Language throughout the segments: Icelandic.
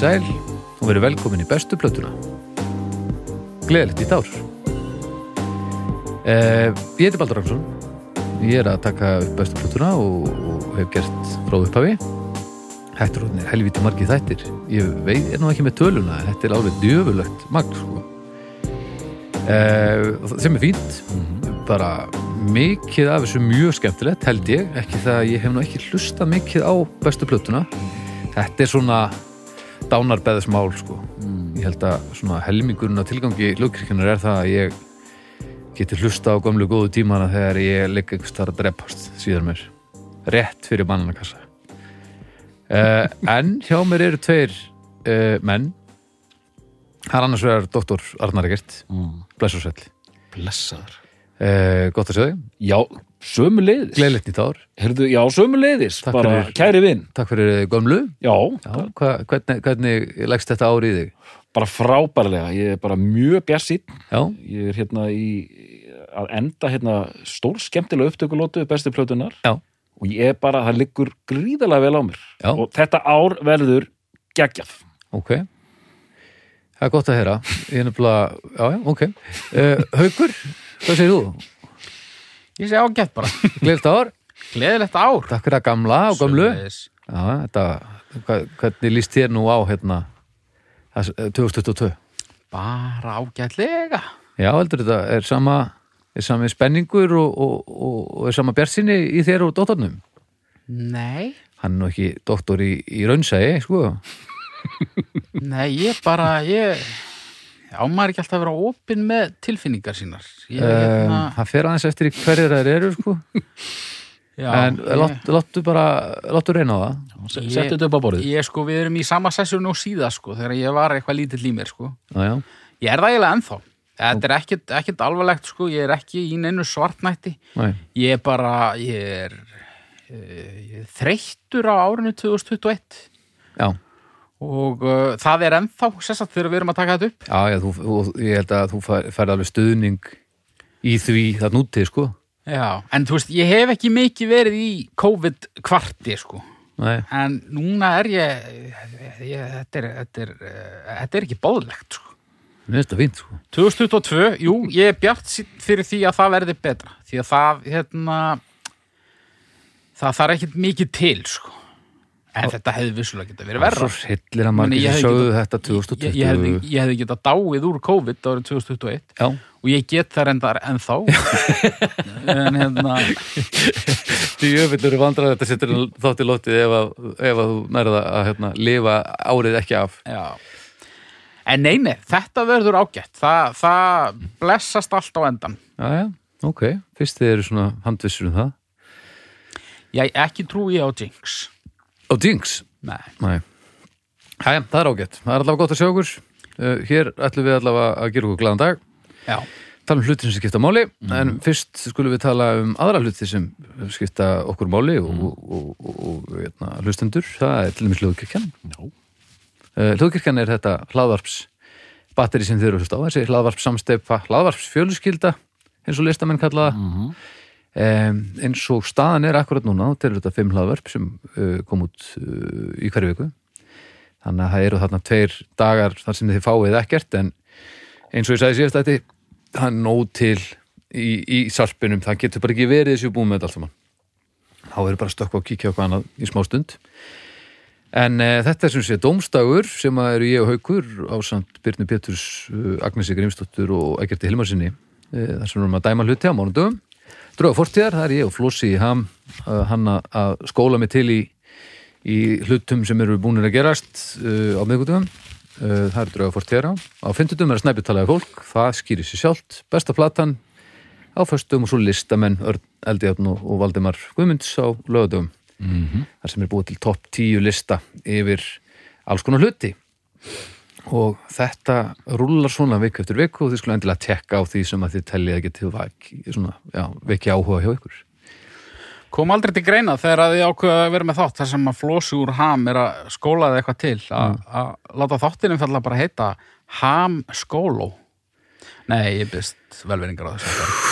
Sæl og verið velkomin í bestu plötuna. Gleðilegt í dár. Eh, ég heiti Baldur Rangsson. Ég er að taka upp bestu plötuna og, og hef gert frá upphafi. Þetta er orðinir helviti margið þættir. Ég veit, er nú ekki með töluna, þetta er alveg djöfulegt magn, sko. Eh, sem er fínt. Bara mikið af þessu mjög skemmtilegt, held ég. Ekki það að ég hef nú ekki hlustað mikið á bestu plötuna. Þetta er svona dánarbeðismál sko. Ég held að helmingurinn af tilgangi hlugkirkjunar er það að ég geti hlusta á gömlu góðu tímana þegar ég ligg einhvers þar að drepast síðan mér. Rétt fyrir mannanakassa. Uh, en hjá mér eru tveir uh, menn. Er annars vegar doktor Arnar Egert, Mm. bless og sæll. Blessaður. Uh, gott að segja þig. Já, sömu leiðis. Gleðilegt nýtt ár. Herðu, já, sömu leiðis. Takk Bara fyrir. kæri vinn. Takk fyrir gömlu. Já, Já, hva, hvernig, hvernig leggst þetta ár í þig? bara frábærlega. Ég er bara mjög bjarsinn. Já, Ég er hérna í að enda hérna stór skemmtilega upptökulótu bestu plötunar. Já. Og ég er bara, það liggur gríðarlega vel á mér. Já. Og þetta ár verður geggjað. ok. Það er gott að heyra. Ég er nefnilega, já, já, ok. Uh, Haukur, hvað segir þú? Ég sé ágætt bara. Gleðilegt ár. Gleðilegt ár. Takk fyrir að gamla og. Sömuleiðis. Já, þetta, hvernig líst þér nú á hérna þess- eh, 2022? Bara ágætlega. Já, heldur þetta er sama, er sami spenningur og, og, og, og er sama bjartsinni í þér og dóttarnum? Nei, Hann er nú ekki doktor í, í raunsæi, sko. nei, ég bara, ég... Já, maður ekki alltaf að vera opinn með tilfinningar sínar. Ég, Um, hérna, það fer aðeins eftir í hverjir þær eru, sko. já, en lát, láttu bara, láttu reyna á það. Ég- Settu þetta upp á borðið. Ég, sko, við erum í sama sessjónu og síða, sko, þegar ég var eitthvað lítill í mér, sko. Já, já. Ég er það eiginlega ennþá. Þetta er ekkit, ekkit alvarlegt, sko, ég er ekki í neinu svartnætti. Nei. Ég er bara, ég er, eh, ég er þreyttur á árinu 2021. Já. Og uh, það er ennþá sessat þegar við erum að taka þetta upp. Já, já, þú, þú, ég held að þú fær, færð alveg stuðning í því það nútið, sko. Já, en þú veist, ég hef ekki mikið verið í COVID kvarti, sko. Nei, en núna er ég, ég þetta, er, þetta, er, uh, þetta er ekki bóðlegt, sko. Fínt, sko. 2022, jú, ég er bjart fyrir því að það verði betra. Því að það, hérna það þarf ekkit mikið til, sko en þetta hefði vissulega getað verið verra Svo hillir að margir getað- þetta ég, 2020. ég, hefði, ég hefði getað dáið úr COVID árið 2021 Já, og ég get það reyndar ennþá en hérna því öfillur er vandrað þetta setur þátt í lótið ef að, ef að þú nærða að hérna, lifa árið ekki af. já. en nei, nei, þetta verður ágætt það, það blessast allt á endan Já, já, ok. Fyrst þið eru svona handvissur um það. ég ekki trúi á Jinx Á Jinx? nei, Nei. Æja, það er ágætt. Það er allavega gott að sjá okkur. Uh, hér ætlum við allavega að gera okkur glaðan dag. já, tala um hlutin sem skipta máli en fyrst skulum við tala um aðra hluti sem skipta okkur máli og, og, og, og, og hérna, hlustendur það er til dæmis hljóðkirkjan Já. uh, hljóðkirkjan er þetta hlaðvarps batteri sem þið eru að hlusta á þessi hlaðvarps samsteipa, hlaðvarps fjölskylda eins og listamenn kalla það um, eins og staðan er akkurat núna, eru þetta fimm hlaðvarp sem uh, kom út uh, í hverju viku. Þannig að það eru þarna tveir dagar þar sem þið fáið ekkert en eins og ég sagði síðast þetta það er nóg til í, í sarpinum, það getur bara ekki verið þessu búið með þetta allt saman. Þá er bara stökkva og kíkja okkur annað í smá stund. En e, þetta er sem sé dómstagur sem að eru ég og Haukur á samt Byrni Péturs, uh, Agnesi Grímsdóttur og Eggerti Hilmarsinni e, þar sem við erum að dæma hluti á mánudöfum drauga fortíðar, það er ég og Flossi ham uh, hann að- skóla mig til í, í hlutum sem eru búinir að gerast uh, á miðgutum uh, það eru drauga fortíðar á. Á fimmtudum er að snæpi talaði fólk, það skýrir sér sjálft. Besta platan á föstum og svo listamenn Eldjarn og, Valdimar Guðmunds á lögadöfum Mhm. þar sem er búið til topp 10 lista yfir alls konar hluti og þetta rúlar svona viku eftir viku og þið skulle endilega tekka á því sem að þið tellið ekki til vekja áhuga hjá ykkur. Kom aldrei til greina þegar að þið ákveða að vera með þátt þar sem að flósi úr ham er að skóla þið eitthvað til að að láta þáttinum falla bara heita ham skóló nei, ég byrst velveringar á þessu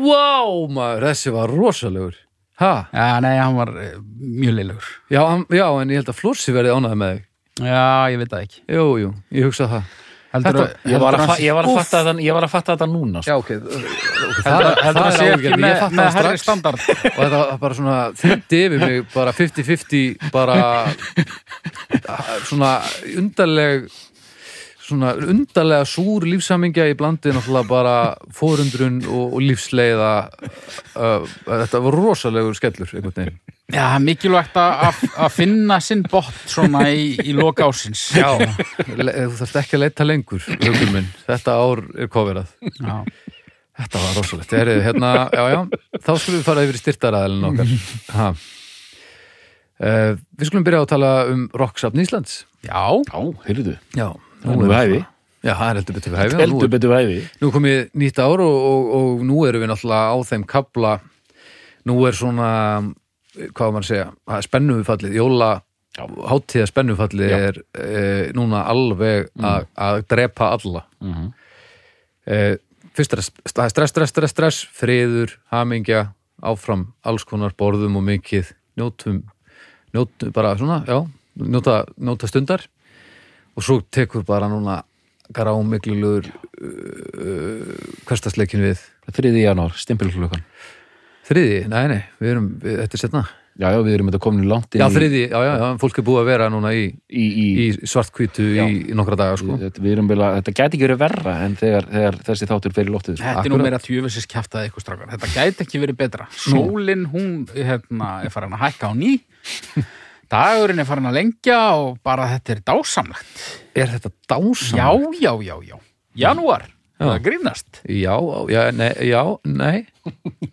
Wow, maður, þessi var rosalegur. Ha? já, nei, hann var eh, mjög leilugur Já, já, en ég held að Flósi verði ánæði með þig Já, ég veit það ekki. Jú, jú, ég hugsa það. Þetta- Ég var að, ég var að, fatta, ég var að fatta þetta núna sko. já, ok, okay það, það að er ágjörð, ég fatt með það strax. Standard. Og þetta var bara svona þyndi yfir mig bara 50-50 bara svona undarleg svona undarlega súr lífsamingja í blandið náttúrulega bara fórundrun og, og lífsleiða. Uh, þetta var rosalegur skellur einhvern veginn Já, mikilvægt að- að að finna sinn bott svona í, í loka ásins Já, þú þarft ekki að leita lengur hugur minn, þetta ár er koverað Já. Þetta var rosalegt, er, hérna, já, já, þá skulum við fara yfir í styrtaraðalinn okkar. Ha. uh, Við skulum byrja að tala um Rocksafn Íslands. Já, Já, heyrðu, Já, það er nú við hæfi. Já, það er heldur betur við hæfi. Og nú, Heldur er, betur við hæfi. nú er komið nýtt ár og, og, og nú erum við náttúrulega á þeim kabla Nú er svona, hvað að segja, spennufallið, jóla Já. hátíða spennufallið er e, núna alveg að að drepa alla. Mm -hmm. e, Fyrst er stress, stress, stress, stress, stress friður, hamingja áfram alls konar borðum og mikið. Njótum, njótum bara svona, já, njóta, njóta stundar. Og svo tekur bara núna grámiklulegur uh, hverstasleikin við. Þriði janúar, stimpilklukkan þriði, nei, nei, við erum við, þetta er setna, Já, já, við erum þetta komin langt inn já, þriði já, já, já, fólk er búið að vera núna í, í, í, í svartkvítu í, í nokkra daga, sko. Þetta, við erum vel að, þetta gæti ekki verið verra en þegar, þegar þessi þáttur fer í loftið sko. þetta er nú meira tjöfisins kjaftaði ykkur strákar. Þetta gæti ekki verið betra. Sólin, hún hérna, er farin að hækka á ný. Dagurinn er farin að lengja og bara þetta er dásamlegt. Er þetta dásam? Já, já, já, já. Janúar. Það grínast? Já, já, nei, já, nei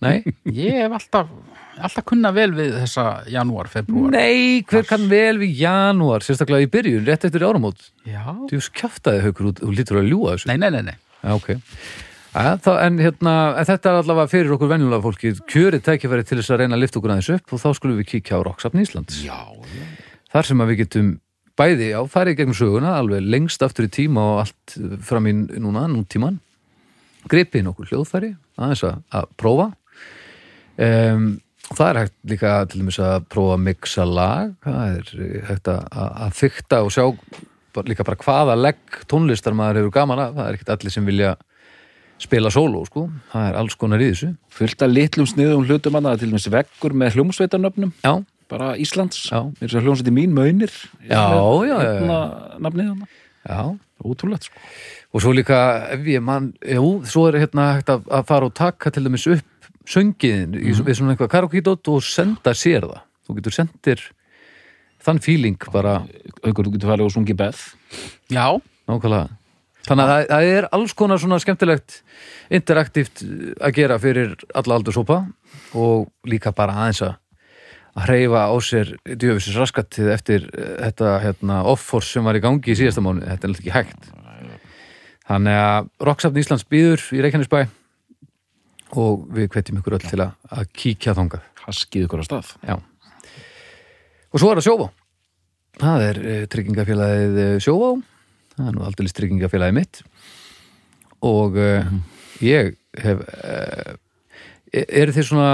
nei, Ég hef alltaf, alltaf kunna vel við þessa janúar, februar nei, hver kann vel við janúar, sérstaklega í byrjun, rétt eftir áramót? Já, þú kjaftaði haukur út, þú lítur að ljúga þessu. Nei, nei, nei, nei. Já, ok. Ja, það, en, hérna, þetta er allavega fyrir okkur venjulega fólki kjörið tækifæri til þess að reyna að lifta okkur aðeins upp og þá skulum við kíkja á Rocksafn Íslands. Já, já. Þar sem að við getum bæði á farið gegnum söguna, alveg lengst aftur í tíma og allt fram í núna, nútíman. Gripið inn okkur hljóðfæri, aðeins að, að prófa. Um, það er hægt líka til dæmis að prófa að mixa lag, það er hægt að, að að fykta og sjá líka bara hvaða legg tónlistar maður hefur gaman af, það er ekkert allir sem vilja spila sóló, sko, það er alls konar í þessu. fullt af litlum sniðum hlutum annað til dæmis veggur með hljómsveitarnöfnum Já, bara Íslands. Já. Mér er svo hljómsveiti mín Maunir. Já, já, já, já. Hérna, nafnið hana já, Ótrúlegt sko. Og svo líka ef ég mann, jú, svo er hérna hægt að, að fara og taka til dæmis upp söngiðin í, við svona eitthvað karaokidót og senda sér það. Þú getur sendir þann feeling bara Haukur, þú getur farið og sungi Beth. Já, nákvæmlega. Þannig að það, það er alls konar svona skemmtilegt interaktíft að gera fyrir alla aldursópa og líka bara aðeins að að hreyfa á sér djöfisins raskattið eftir eh, þetta hérna, off-force sem var í gangi í síðasta mánu þetta er náttúrulega ekki hægt þannig að Rocksafn Íslands býður í Reykjanesbæ og við hvetjum ykkur öll til að, að kíkja þangað Haskið ykkur á stað Já. Og svo er það Sjóvá. Það er uh, tryggingafélagið eh, Sjóvá. Það er nú aldrei tryggingafélagið mitt. Og uh, ég hef... Uh, eru þið svona...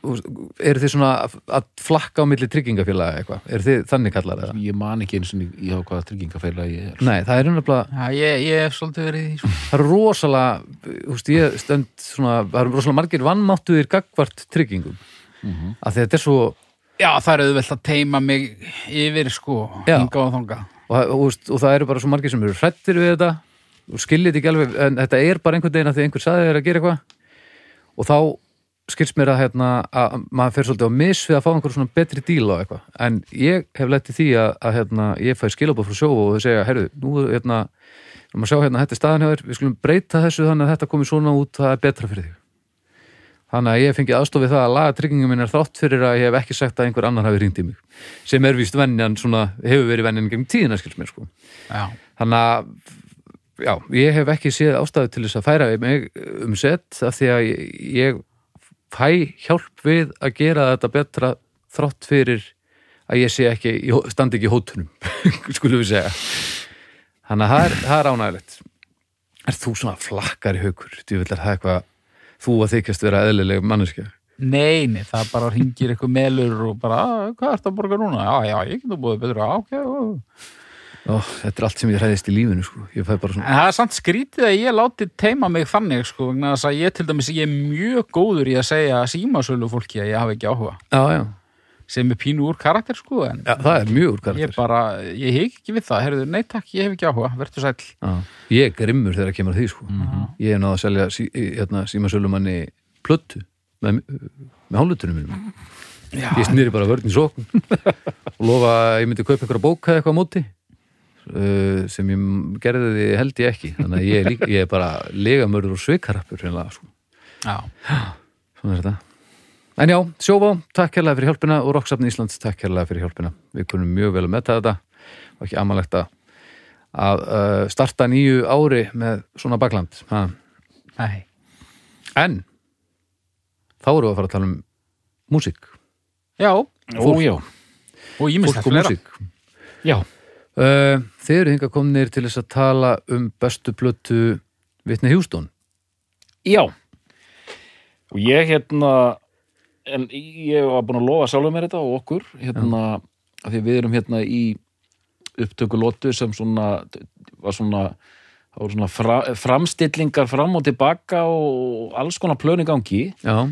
eru þið svona að flakka á milli tryggingafélaga eitthvað? eru þið þannig kallar eða? Ég man ekki eins og í á hvaða tryggingafélag ég er Nei, það er nefnilega já ég, ég hef svolítið verið í sko. það er rosalega, þú veist, ég stend svona, það eru rosalega margir vannmáttuðir gagvart tryggingum Mhm. af því að þetta er svo Já, það er auðvelt að teima mig yfir sko, hinga og þanga og, og, og, og það eru bara svo margir sem eru hrættir við þetta og skiljið ekki alveg en þetta er bara einhvern veginn að því einhver saði þér að gera eitthvað og þá skilst mér að, hérna, að maður fer svolítið á mis við að fá einhver svona betri díl á eitthvað. En ég hef lett í því að, að hérna, ég fæ skilabóð frá sjófu og þau segja herru, nú hérna, maður sjá hérna þetta er staðan hjá þér, við skulum breyta þessu þannig að þetta komi svona út, það er betra fyrir þig. Þannig að ég fengi aðstofið það að laga tryggingum minn er þátt fyrir að ég hef ekki sagt að einhver annar hafi ringt í mig sem er víst venjan svona, hefur verið venjan gegn tíðina mér sko. Þannig að já, ég hef ekki séð ástæðu til þess að færa mig um sett af því að ég fæ hjálp við að gera þetta betra þrátt fyrir að ég sé ekki, hó- standi ekki í hótunum skulum við segja. Þannig að það er, ánægilegt Er þú svona flakkar í haukur? Þú vil er það eitthvað þú að þykjast vera eðlileg manneskja? Nei, nei, það bara ringir eitthvað melur og bara, "Ah, hvað ertu að borga núna? Já, já, ég get að búið betra, "Ah, ok, ok Ó, þetta er allt sem ég hræðist í lífinu sko. ég svona það er samt skrítið að ég láti teima mig þannig sko, að ég dæmis ég er mjög góður í að segja símasölu fólki að ég hafi ekki áhuga já, já. sem er pínu úr karakter sko en já, það er mjög úr ég karakter bara, ég hef ekki við það herrðu, nei takk, ég hef ekki áhuga, verður sæll já. ég er grimmur þegar kemur að því sko. ég er náða að selja sí, hérna, símasölumanni plöttu með, með hálfutunum mínum ég snýri bara vörn í sókn og lofa að ég myndi kaupa einhverja bóka eitthvað á móti uh, sem ég gerði því held ég ekki. Þannig að ég er, líka, ég er bara legamörður og svikarappur sko. svona er þetta. En já, Sjóvá, takk hérlega fyrir hjálpina og Roksafn Íslands, takk hérlega fyrir hjálpina. Við kunum mjög vel að metta þetta. Og ekki amalegt að að uh, starta nýju ári með svona bakland. En þá erum við að fara að tala um músík. Já, Ó, já, og ímislegt fleira. músík. Já, þeir eru hinga komnir til þess að tala um bestu plötu Vitni Hjústón. já. Og ég hérna en ég var búin að lofa sjálfum mér þetta og okkur hérna, að því við erum hérna í upptökulótu sem svona var svona voru svona fra, framstillingar fram og tilbaka og alls konar plön í gangi. Já,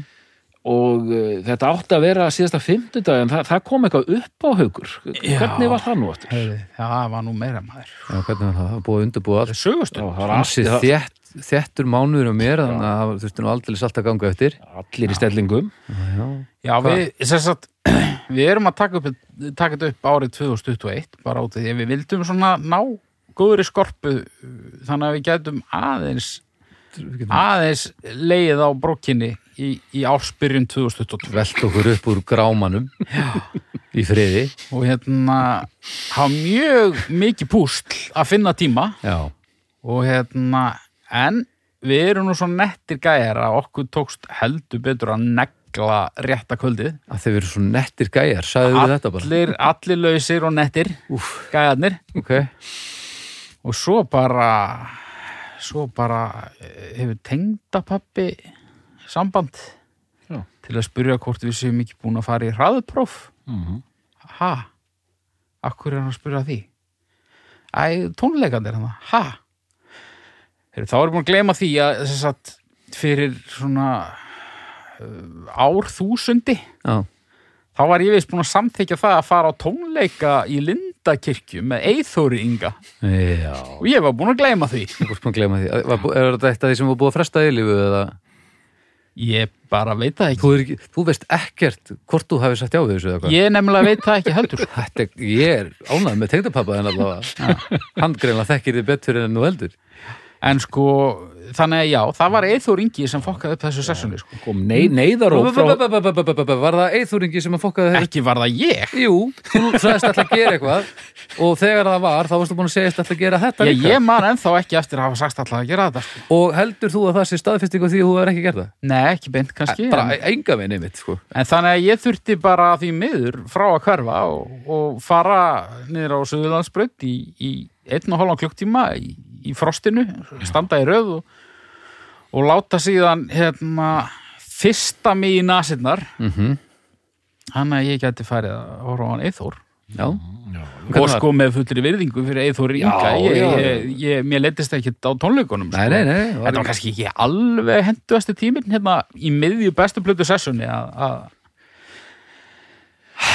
og uh, þetta átti að vera síðasta fimmtudag en það, það kom eitthvað upp á haugur Já. hvernig var það nú aftur? Heyrðu, Það var nú meira maður já, hvernig var það? Það var búið að undirbúa Það allt. Já, það- þétt, þéttur mánuður á mér, þannig að það þurfti nú aldrei allt að ganga eftir. allir í stellingum Já, Já, við, sem sagt, við erum að taka, upp, taka þetta upp árið 2021 bara út af því að við vildum svona ná góðri skorpu þannig að við getum aðeins aðeins leið á brokkinni í, í ársbyrjun 2022 velt okkur upp úr grámanum í friði. og hérna hafa mjög mikið púsl að finna tíma. Já, og hérna en við erum nú svo nettir gæjar að okkur tókst heldur betur að negla rétta kvöldið. Að þeir eru svo nettir gæjar, sagðu við þetta bara. allir, allir lausir og nettir Úf, gæjarnir. Ok. og svo bara svo bara eh, hefur tengdapappi samband Já. til að spyrja hvort við séum ekki búin að fara í hraðpróf Mhm. ha akkur er hann að spyrja að því æ, tónleikandir hann ha Heru, þá erum við búin að gleyma því að þess að fyrir svona uh, árþúsundi Já, þá var ég veist búin að samþykja það að fara á tónleika í Lindakirkju með Eithóri Inga já. og ég var búin að gleyma því að gleyma því. Var, er þetta eitt af því sem var búið að fresta í eða? Ég bara veit það ekki Þú, ekki, þú veist ekkert hvort þú hefði sagt já við þessu eða hvað? ég nefnilega veit það ekki heldur. Þetta, er- ég er ánægð með tengdapappa en allavega hann greinlega þekkir þið betur en nú heldur en sko, þannig að já, það var Eithór Ingi sem fokkaði upp þessu sessjónu sko. kom nei, neyðaróp frá Var það eithúringi sem að fokkaði þetta? ekki var það ég Jú, þú sagðist alltaf að gera eitthvað og þegar það var, þá varstu búin að segja alltaf að gera þetta ég, líka ég man ennþá ekki eftir að hafa sagt alltaf að gera þetta sko. og heldur þú að það sé staðfesting á því að þú er ekki gert það? nei, ekki beint kannski Bara en, enga veginn einmitt, sko en þannig að ég þurfti bara því miður frá að hverfa og, og fara niður á Suðurlandsbraut í, í einn og hálfan klukktíma í, í frostinu, standa í röð og, og láta síðan hérna fyrsta mig í nasinnar mm þannig að ég gæti farið að horfa á hann Eithór Já, og Hvernig var? sko með fullri virðingu fyrir Eithór Inga Já, ég, já. ég, ég, mér leittist ekki á tónleikunum nei, sko. nei, nei Þetta var kannski ekki alveg henduasti tíminn hérna í miðju bestu plötu sessjoni að að-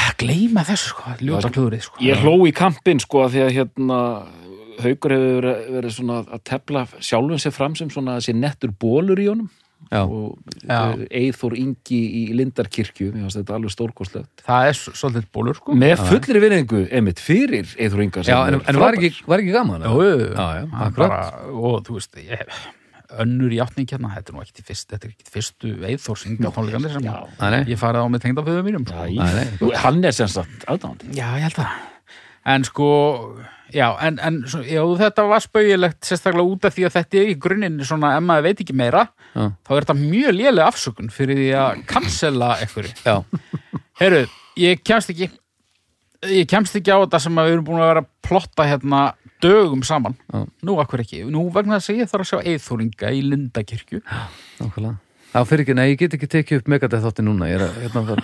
að gleyma þessu sko, ljóta klúðrið sko. ég hló í kampinn sko því að hérna haugur hefur verið, verið svona að tefla sjálfum sér fram sem svona þessi nettur bólur í honum Já, og. Eithor Ingi í Lindarkirkju mér finnst þetta alveg stórkostlegt Það er svolítið bólur sko. með fullri vinningu, einmitt, fyrir Eithor Inga sem já en, en var, ekki, var ekki gaman? Og þú veist ég, önnur játning hérna, þetta er nú ekki fyrst, þetta er ekki fyrstu Eithór Inga tónleikandir sem Já. Ég farið á með tengdaföðu mínum. Já, ég- hann er sem sagt aðdáðandi Já, ég held það. En sko, já, en, en já, þetta var spauðilegt sérstaklega út af því að þetta er í grunninn svona, ef maður veit ekki meira, Já. þá er þetta mjög léleg afsökun fyrir því að cancela eitthvað. Já, Heyrðu, ég kemst ekki, ég kemst ekki á þetta sem að við erum búin að vera að plotta hérna dögum saman. Já. Nú, akkur ekki. Nú vegna þess að ég þarf að sjá eithúringa í Lindakirkju. nákvæmlega Það fyrir ekki, nei, ég get ekki tekið upp megadeth þátti núna Ég er að, hérna,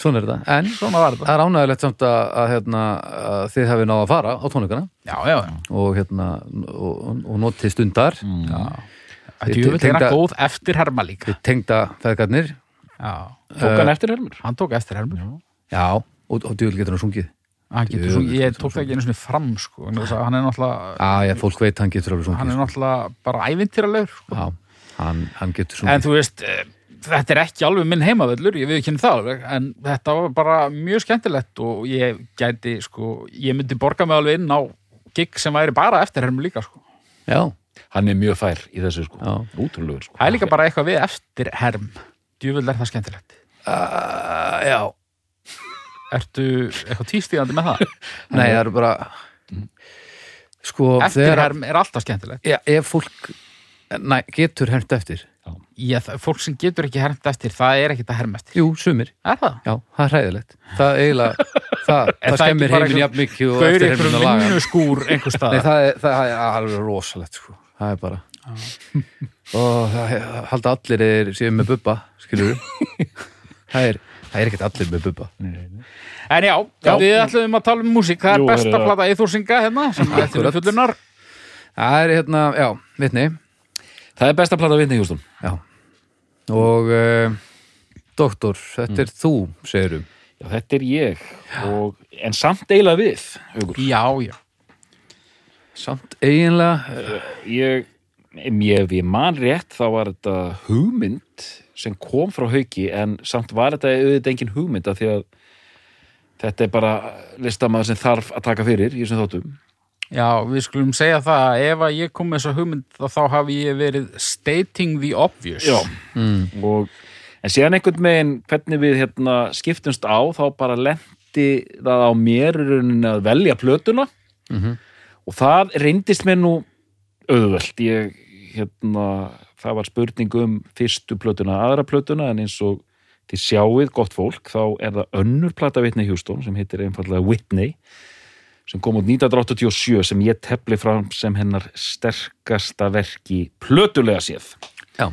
svona er þetta. En Svona var þetta. það er ánægilegt samt að, að, hérna, að þið hefði náð að fara á tónleikana. Já, já, já. Og, hérna, og, og notið stundar. Þetta er tengda- góð eftir herma líka. þið tengda feðgarnir. Já, Tók hann eftir hermur? hann tók eftir herma já, og, og djúvel getur hann sungið. Hann getur Djöfull, svo, ég tók það ekki einu svona fram sko, en þess að hann er náttúrulega já, já, fólk veit hann getur alveg hann er sungið náttúrulega bara ævintýralegur sko. já, hann, hann getur en sungið þú veist, eh, þetta er ekki alveg minn heimavöllur, ég við ekki það alveg en þetta var bara mjög skemmtilegt og ég gæti, sko, ég myndi borga mig alveg inn á gig sem væri bara eftir hermu líka, sko. já, Hann er mjög fær í þessu sko. Já. Útrúlegur sko. Það er líka bara eitthvað við eftir herm. Djúvill er það skemmtilegt. Uh, já. Ertu eitthvað tístíðandi með það? nei, það eru bara sko, Eftir þegar herm er alltaf skemmtilegt. Já, ef fólk næ, getur hermt eftir Já, það, fólk sem getur ekki hermt eftir, það er ekkert að herma eftir. Jú, sumir, Er það? já, það er hræðilegt. Það eiginlega, það, það, það skemmir heiminn jafn mikið og eftir heiminn að laga. vinnuskúr einhver Nei, stað það er, það er alveg rosalegt sko. það er bara. Og það er- halda allir er séu með bubba, skilur það er, það er ekkert allir með bubba. En já, Já. við ætlum að tala um músík. Það er Jú, besta plata eithúrsinga hérna sem er eftir Akkurat. fullunar það er besta plata Whitney Houston. Já. og uh, doktor, þetta er þú segirum, Já, þetta er ég. Og, En samt eiginlega við Hugur. Já, já. Samt eiginlega ég, ég, ég man rétt þá var þetta hugmynd sem kom frá hauki en samt var þetta auðvitað engin hugmynd af því að þetta er bara listamaður sem þarf að taka fyrir í þessum þáttum Já, við skulum segja það að ef að ég kom með þessa hugmynd þá þá hafi ég verið stating the obvious. Mm, og, en síðan einhvern megin hvernig við hérna, skiptumst á þá bara lendi það á mér að velja plötuna. Mhm. og það reyndist mér nú auðvelt. Ég, hérna, það var spurning um fyrstu plötuna, aðra plötuna en eins og þið sjáið gott fólk þá er það önnur plata Whitney Houston sem heitir einfallega Whitney sem kom út 1987 sem ég tefli fram sem hennar sterkasta verki plötulega séð. Já,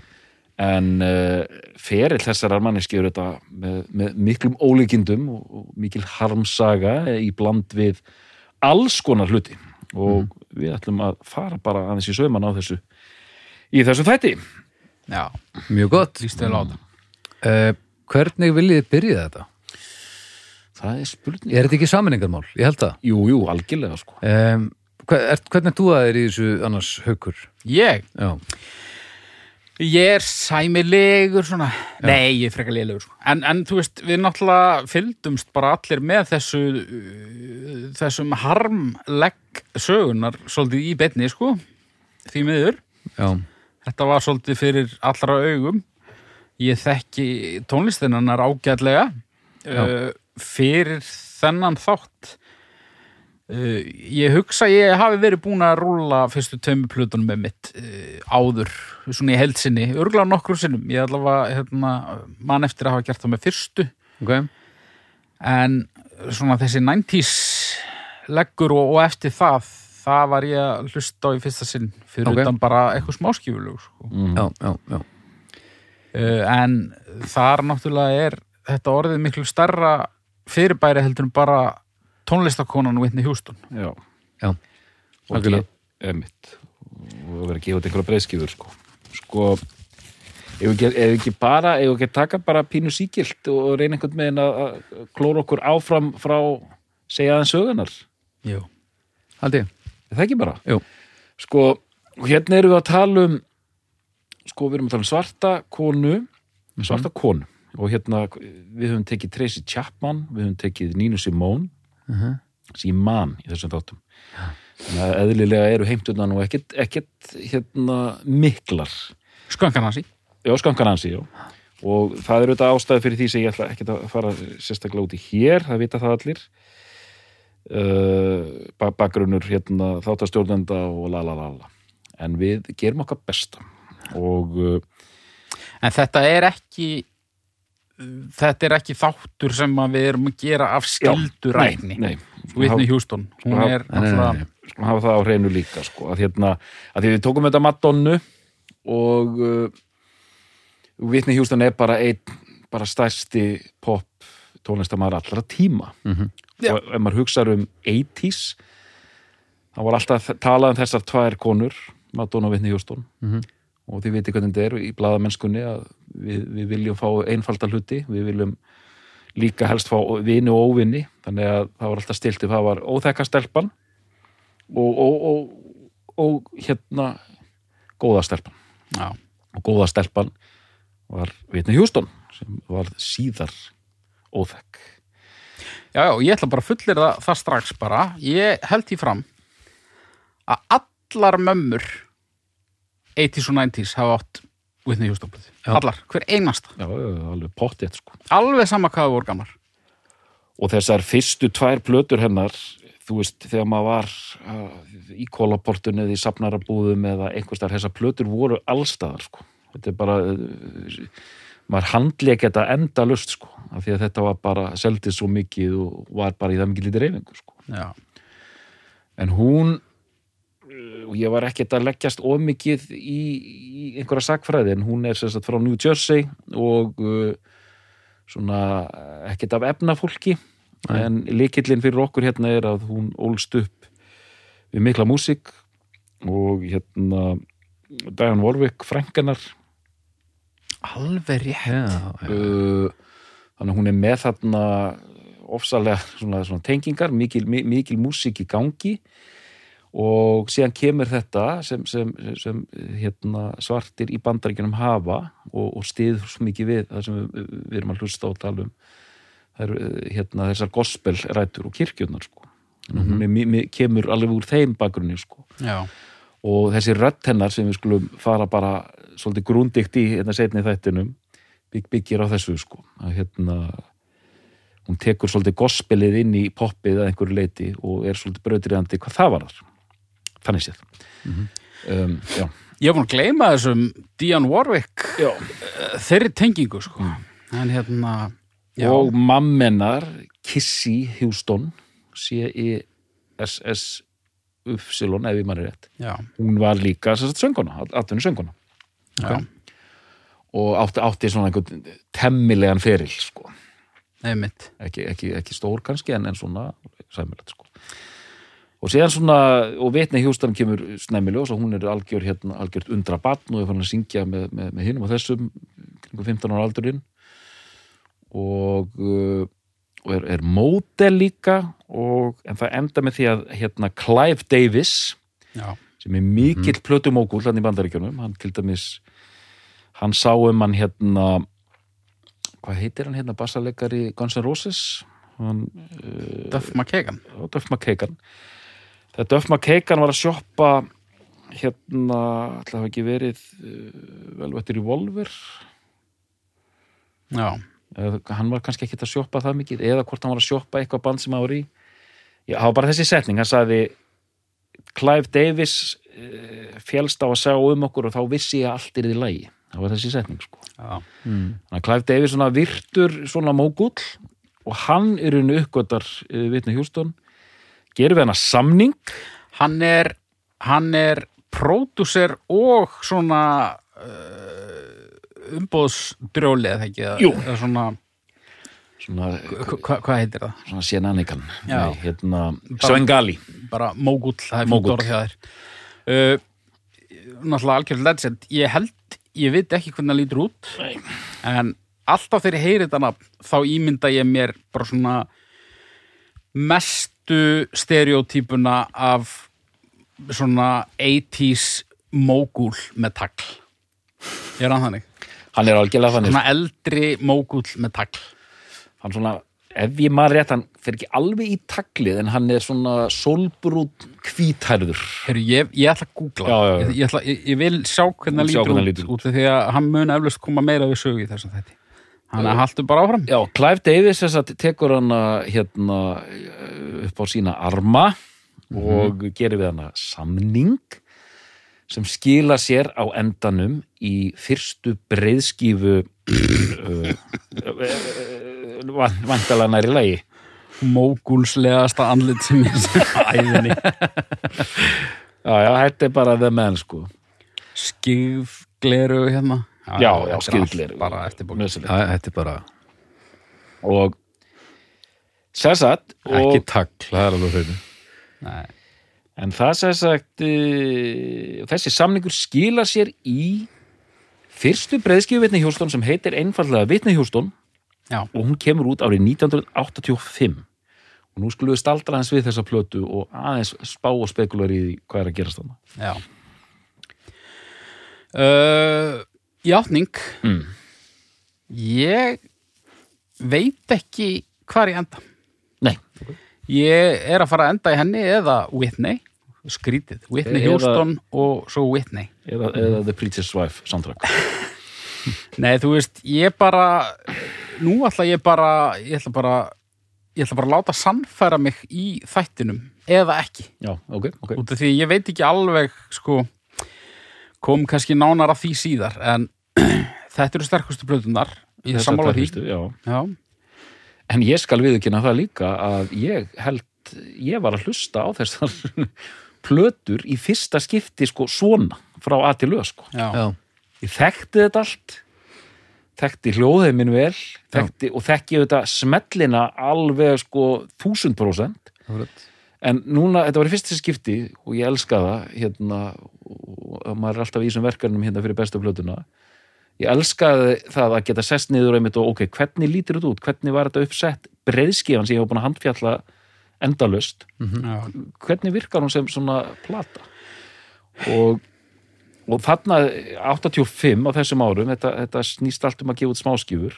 en uh, ferill þessarar manneski eru þetta með, með miklum ólíkindum og, og mikil harmsaga í bland við alls konar hluti. Og við ætlum að fara bara aðeins í sauman á þessu í þessu þætti. Já, mjög gott. Það uh, hvernig viljið þið byrja þetta? Það er spurning. Er þetta ekki saminningarmál? ég held það. Jú, jú, algjörlega sko. Um, hver, er, hvernig þú að er í þessu annars haukur? Ég, já, ég er sæmilegur svona. Nei, ég er frekar lélegur sko. en, en þú veist, við náttúrulega fylgdumst bara allir með þessu uh, þessum harmlegg sögunar svolítið í betni sko. Því miður. Já, Þetta var svolítið fyrir allra augum. Ég þekki tónlistinannar ágætlega. Uh, fyrir þennan þátt. Uh, ég hugsa ég hafi verið búin að rúlla fyrstu tömmu plutunum með mitt uh, áður, svona í heldsinni, örgulega nokkrum sinnum. Ég allavega hérna, man eftir að hafa gert það með fyrstu, ok en svona þessi 90s leggur og, og eftir það, það var ég að hlusta á í fyrsta sinn fyrir Ok. utan bara eitthvað smáskífulegu, sko. mm. já, já, já, Uh, en þar náttúrulega er þetta orðið miklu starra fyrirbæri heldur en bara tónlistakonan Whitney Houston. Já, já. og Algjörlega. ge- einmitt. og vera að gefa út einhverja breyðskifur sko, sko ef við ekki, ekki bara ef við ekki taka bara pínu síkilt og reyna einhvern veginn að klóra okkur áfram frá segja aðeins sögunar Jú. haldi er það ekki bara? Jú. Sko, hérna erum við að tala um sko, við erum að tala um svarta konu svarta konu og hérna, við höfum tekið Tracy Chapman, við höfum tekið Nínu Simone sem ég man í þessum þáttum. Þannig að eðlilega eru heimturna nú ekkert, ekkert hérna miklar. Í. já, skankan hansi, já. Og það eru þetta ástæði fyrir því sem ég ætla ekkert að fara sérstaklega út í hér, það vita það allir. Uh, bakgrunnur hérna þáttastjórnenda og la la la la. En við gerum okkar besta. Og uh, En þetta er ekki þetta er ekki þáttur sem við erum að gera af skildurækni. Whitney Houston. Hún Skulum er nei. skulum hafa það á hreinu líka sko, að hérna, að því við tókum þetta Madonnu og uh, Whitney Houston er bara einn bara stærsti pop tónlistamæður allra tíma Mhm. Já. og ef maður hugsaður um 80s þá var alltaf talað um þessar tvær konur Madonna og Whitney Houston Mhm. Og þið viti hvernig þetta er í blaðamennskunni að við, við viljum fá einfalda hluti við viljum líka helst fá vini og óvinni þannig að það var alltaf stilt það var óþekka stelpan og, og, og, og hérna góða stelpan Já. og góða stelpan var Whitney Houston sem var síðar óþekk Já, já, ég ætla bara að fullir það, það strax bara. Ég held því fram að allar mömmur 80s og 90s hafa átt Whitney Houston blöð. Allar, hver einasta. já, alveg pottið sko Alveg sama hvað voru gamar. og þessar fyrstu tvær plötur hennar þú veist, þegar maður var uh, í kólaportun eða í safnarabúðum eða einhverstaðar, þessar plötur voru allstaðar sko, þetta er bara uh, maður handleik þetta enda lust sko, af því að þetta var bara seldið svo mikið og var bara í það mikið lítið reyfingu sko, Já. en hún og ég var ekkert að leggjast of mikið í, í einhverja sakfræði en hún er sagt frá New Jersey og uh, svona ekkert af efnafólki Nei. en líkillin fyrir okkur hérna er að hún ólst upp við mikla músík og hérna Diane Warwick frænkanar Alveg rétt. Já, já. uh, þannig að hún er með þarna ofsalega svona, svona tengingar mikil, mi- mikil músík í gangi og síðan kemur þetta sem, sem, sem hérna, svartir í bandaríkjunum hafa og, og stiður svo mikið við það sem við, við erum að hlusta um. Það eru eh, hérna, þessar gospelrætur og kirkjurnar sko. mm hún er, mi- mi- kemur alveg úr þeim bakgrunni sko. Og þessi rödd hennar sem við skulum fara bara svolítið grúndikt í hérna setni þættinum bygg, byggir á þessu sko. Að hérna hún tekur svolítið gospelið inn í poppið að einhverju leiti og er svolítið brautriðandi hvað það var þar þannig séð um, já. Ég hef búin að gleyma þessum Diane Warwick Já. eh, þeirri tengingu, sko. En hérna, já. og mammenar Kissy Houston C-I-S-S Upsilon, ef ég maður rétt Já. hún var líka sem sagt sönguna, atvinnu sönguna Já. og átti, átti svona einhvern temmilegan feril sko. Einmitt. ekki, ekki, ekki stór kannski en, en svona sæmilegt sko. Og síðan svona og vitni hjústan kemur snæmiljós og hún er algjör hérna, algjört undra barn og er fann að syngja með, með, með hinum og þessum kringu 15 ára aldurinn og, uh, og er, er módel líka og, en það enda með því að hérna Clive Davis Já. sem er mikill mm. plötumókul hann í bandaríkjunum, hann til dæmis hann sá um hann hérna hvað heitir hann hérna bassalegari Guns N' Roses hann, uh, Duff McKagan. Duff McKagan þegar Duff McKagan var að sjoppa hérna ætla hafa ekki verið uh, velvættir í Volver Já. hann var kannski ekki að sjoppa það mikið eða hvort hann var að sjoppa eitthvað band sem hann var í Já, það var bara þessi setning, hann sagði Clive Davis uh, félst á að segja um okkur og þá vissi ég að allt er í lagi það var þessi setning sko. Mm. Clive Davis svona virtur svona mógull og hann er unni uppgötar Vitni Hjústón gerir við hana samning Hann er, hann er pródúser og svona uh, umbóðsdrjóli eða ekki? eða- svona, svona, hva- hva- hvað heitir það? svona. Nei, hérna, Svengali Bara mógull, það er Mógull. Uh, náttúrulega algjörð legend. Ég held, ég veit ekki hvernig það lítur út. Nei. En alltaf þegar ég heyri þetta þá ímynda ég mér bara svona mestu stereotypuna af svona 80s mógúl með tagl. Ég er hann þannig. hann er algjörlega þannig Svona eldri mógúl með tagl. hann svona, ef ég maður rétt hann fer ekki alveg í taglið en hann er svona solbrút hvítærður Heru, ég, ég ætla að googla. Já, já, já. Ég, ég, ætla, ég, vil sjá hvernig Sjá lítur hann út, út af því að hann mun eflust koma meira við sögu í þessum þetta. Þannig að haltu bara áfram. Já, Clive Davis þess að tekur hana hérna upp á sína arma og gerir við hana samning sem skila sér á endanum í fyrstu breiðskífu uh, uh, vantalega næri lagi Mógúlslegasta andlit sem ég sé æðinni. Já, já, þetta er bara the man sko Skif, gleru hérna. Já, já, skýðgler bara eftir bók Nöðsilegt. Já, þetta er bara Og sér sagt ekki tagl, það er alveg hreinu. Nei. En það sér sagt uh, Þessi samningur skilar sér í Fyrstu breiðskjöfu Vitni Hjústón sem heitir einfallega Vitni Hjústón Já, og hún kemur út árið 1985 og nú skulum við staldra hans við þessa plötu og aðeins spá og spekular í hvað er að gerast þarna. Já. Uh, Játning mm. Ég veit ekki hvar ég enda. Nei, Ég er að fara að enda í henni eða Whitney. Skrítið, Whitney Eða- Houston og svo Whitney. Eða, eða The Preacher's Wife soundtrack. Nei, þú veist, ég bara nú ætla ég bara ég ætla bara ég ætla bara að láta sannfæra mig í þættinum eða ekki, Já, ok, ok. Út af því ég veit ekki alveg sko kom kannski nánar að því síðar en þetta eru sterkustu blöðunar ég er sammála því já. Já, En ég skal viðurkynna það líka að ég held, ég var að hlusta á þessar plötur í fyrsta skipti sko svona frá að til lög sko. já, Ég þekkti þetta allt, þekkti hljóðheiminn vel þekkti, og þekki auðvitað smellina alveg sko þúsund prósent akkurat. En núna, þetta var í fyrsta skipti og ég elska það hérna, og maður er alltaf í þessum verkefnum hérna fyrir bestu plötuna. Ég elskaði það að geta sest niður einmitt og ok, hvernig lítur þetta út, hvernig var þetta uppsett? Breiðskifan sem ég hef búin að handfjalla endalust, já, hvernig virkar hún sem svona plata? Og og þarna 85 á þessum árum, þetta, þetta snýst allt um að gefa út smáskifur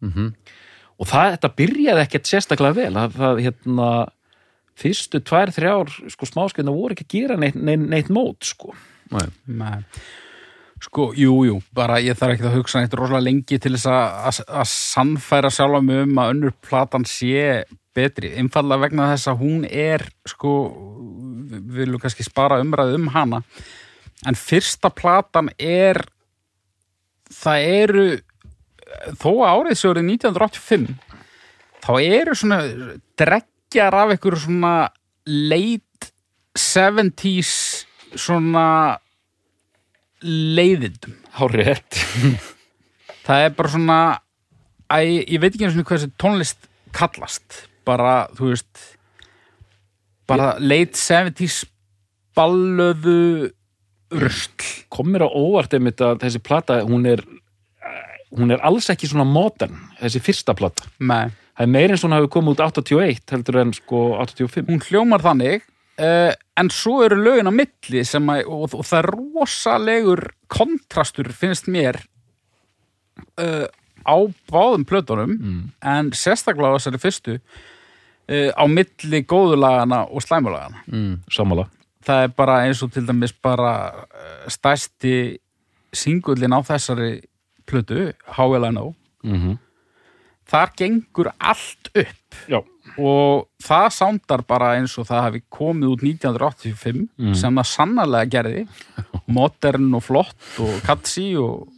Mhm. og það, þetta byrjaði ekkert sérstaklega vel. Það, það hérna fyrstu tvær, þrjár sko, smáskifna voru ekki að gera neitt, neitt, neitt mót sko. Nei. Nei. Sko, jú, jú, bara ég þarf ekki að hugsa neitt rosalega lengi til þess að, sjálfa mig um að önnur platan sé betri, einfallega vegna þess að hún er, sko, við viljum kannski spara umræðu um hana, en fyrsta platan er, það eru, þó að árið sjóri 1985, þá eru svona dreggjar af einhverju svona late 70s svona leiðindum. Hári rétt. Það er bara svona æ, ég veit ekki einu svona hvað þessi tónlist kallast. Bara, þú veist bara late 70s ballöðu rusl. Kom mér á óvart einmitt að þessi plata hún er hún er alls ekki svona modern þessi fyrsta plata. Nei. Það er meira en svona hafi komið út 81 heldur en sko 85 hún hljómar þannig uh, en svo eru lögin á milli sem að, og, og það er rosalegur kontrastur finnst mér uh, á báðum plötunum mm. en sérstaklega á þessari fyrstu uh, á milli góðulagana og slæmulagana Mm. sammála það er bara eins og til dæmis bara stærsti singullin á þessari plötu HLNO mm -hmm. Þar gengur allt upp. Já, og það sándar bara eins og það hafi komið út 1985 Mm. sem það sannarlega gerði. Modern og flott og katsi og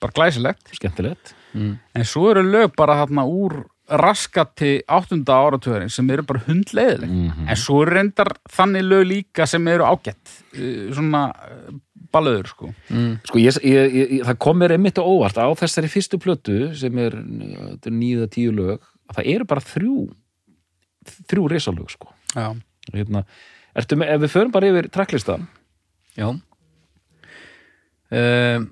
bara glæsilegt. Skemmtilegt. Mm. en svo eru lög bara þarna úr raskati áttunda áratugurinn sem eru bara hundleiðileg Mhm. en svo reyndar þannig lög líka sem eru ágætt. Uh, svona uh, balöður sko. Mm. sko ég, ég, ég, það kom mér einmitt á óvart á þessari fyrstu plötu sem er, þetta er nýða tíu lög að það eru bara þrjú þrjú risalög sko. Já, hérna, ertu með, ef við förum bara yfir tracklistan Já. Um,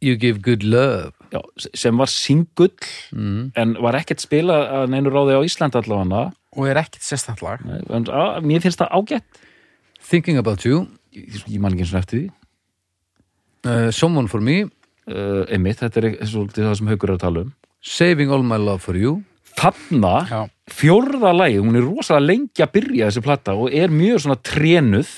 You give good love. Já, sem var singull mm. en var ekkert spilað að neinu ráði á Ísland allavega. Og er ekkit sérstætt lag. Nei, en, á, mér finnst það ágætt. Thinking about you ég, ég man ekki eins og eftir því. Uh, Someone for me. Uh, einmitt, þetta er svolítið það sem haukur er að tala um. Saving all my love for you. Þarna, já, fjórða lagi hún er rosalega lengi að byrja þessi platta og er mjög svona trénuð.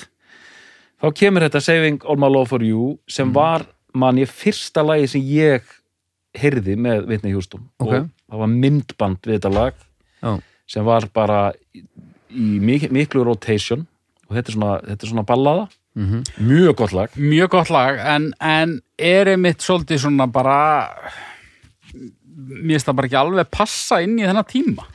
Þá kemur þetta Saving All My Love For You sem var man ég fyrsta lagi sem ég heyrði með Whitney Houston. Ok. og það var myndband við þetta lag Já, sem var bara í mik miklu rotation. Og þetta er svona, þetta er svona ballaða mm mjög gott lag. Mjög gott lag en, en er einmitt svolítið svona bara mér finnst það bara ekki alveg passa inn í þennan tíma.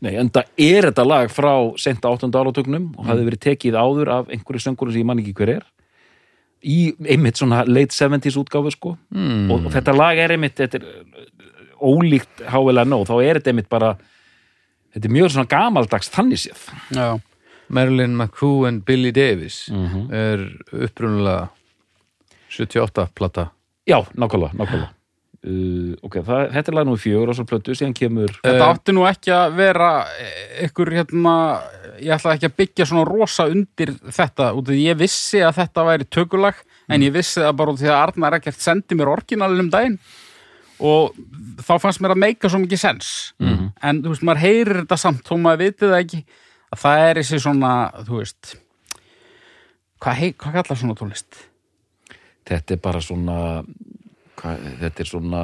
Nei, en það er þetta lag frá senta 8. áratögnum og hafði verið tekið áður af einhverju söngurum sem ég man ekki hver er. Í einmitt svona late 70s útgáfu sko. Mm. og, og þetta lag er einmitt þetta er uh, ólíkt hávelega nóg þá er þetta einmitt bara þetta er mjög svona gamaldags þannig séð Já, Marilyn McCoo and Billy Davis Mhm. er upprunalega 78 plata. Já, nákvæmlega, nákvæmlega. Uh, ok, það, þetta er lag nú í fjögur og svo plötu, síðan kemur þetta Eh, átti nú ekki að vera ykkur hérna ég ætla ekki að byggja svona rosa undir þetta út af því ég vissi að þetta væri tökulag en ég vissi það bara út af því að Arnar ekkert sendi mér orginalinn um daginn. Og þá fannst mér að meika svo mikið sens en þú veist, maður heyrir þetta samt þó maður vitið það ekki að það er þessi svona, þú veist hvað, hei, hvað kallar svona tónlist? þetta er bara svona hvað, þetta er svona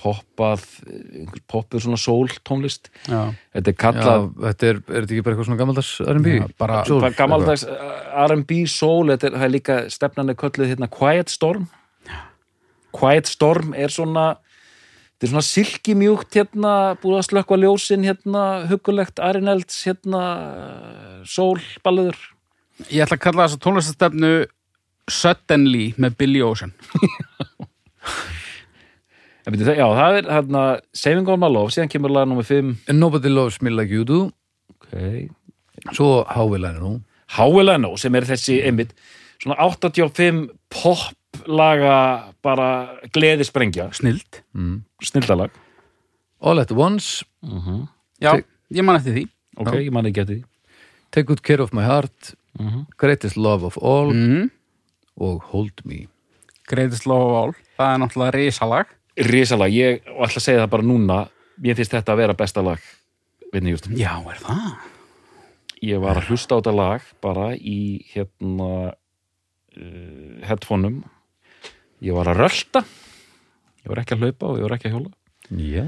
poppað poppuð svona sól tónlist. Já, þetta er Já, kallað þetta er, er þetta ekki bara eitthvað svona gammaldags R&B? Já, bara- Soul, Bara gammaldags uh, R&B soul, þetta er, það er líka stefnan er kölluð hérna Quiet Storm. Quiet Storm er svona þetta er svona silkimjúkt hérna, búið að slökkva ljósin hérna, hugulegt Arinelds hérna, soul balluður ég ætla að kalla þessa tónlistastefnu Suddenly með Billy Ocean. Já, það er hérna Saving All My Love, síðan kemur lag nummer 5 And Nobody Loves Me Like You Do. Okay. Svo Hávilæni nú Háelano sem er þessi einmitt svona 85 poplaga bara gleðisprengja. Snild. Mm. snildalag. All at Once. Já, Te- ég man eftir því. Ok, ég man ekki eftir því. Take Good Care of My Heart. Greatest Love of All. Mm. og Hold Me. Greatest Love of All. Það er náttúrulega risalag. Risalag, ég ætla að segja það bara núna. Mér finnst þetta að vera besta lag Whitney Houston. Já, er það? Ég var að hlusta á þetta lag bara í hérna uh, headphoneum ég var að rölda ég var ekki að hlaupa og ég var ekki að hjóla. Já.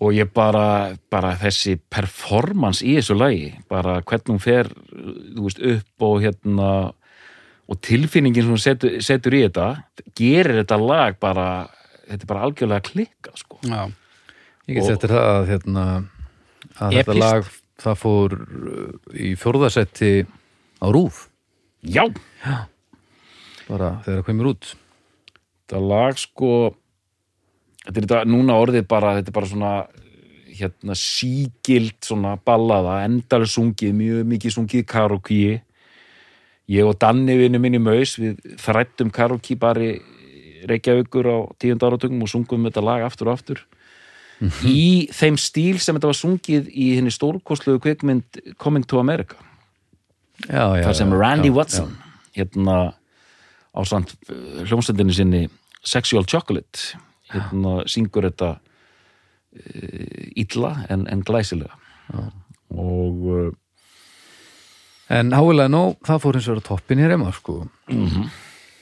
Og ég bara, bara þessi performance í þessu lagi bara hvernig hún fer þú veist, upp og hérna og tilfinningin sem hún setur, setur í þetta gerir þetta lag bara þetta er bara algjörlega klikkað sko. Já, Ég get settir það að, hérna, að þetta Epískt. lag það fór uh, í fjórðasetti á rúf já, bara þegar það kemur út þetta lag sko þetta er þetta núna orðið bara þetta er bara svona hérna sígild svona ballaða endalega sungið, mjög mikið sungið karaoke. Ég og Danni vinnu minni maus við þrættum karaoke bara Reykjavíkur á tíund áratugum og sungum þetta lag aftur og aftur. Í þeim stíl sem þetta var sungið í henni stórkostlugu kvikmynd Coming to America. Já, já, þar sem Randy já, Watson hérna á samt hljómsendinni sinni Sexual Chocolate hérna syngur þetta uh, illa en, en glæsilega og uh, En Hávilæni nó, það fór hins vegar á toppin hér heima sko.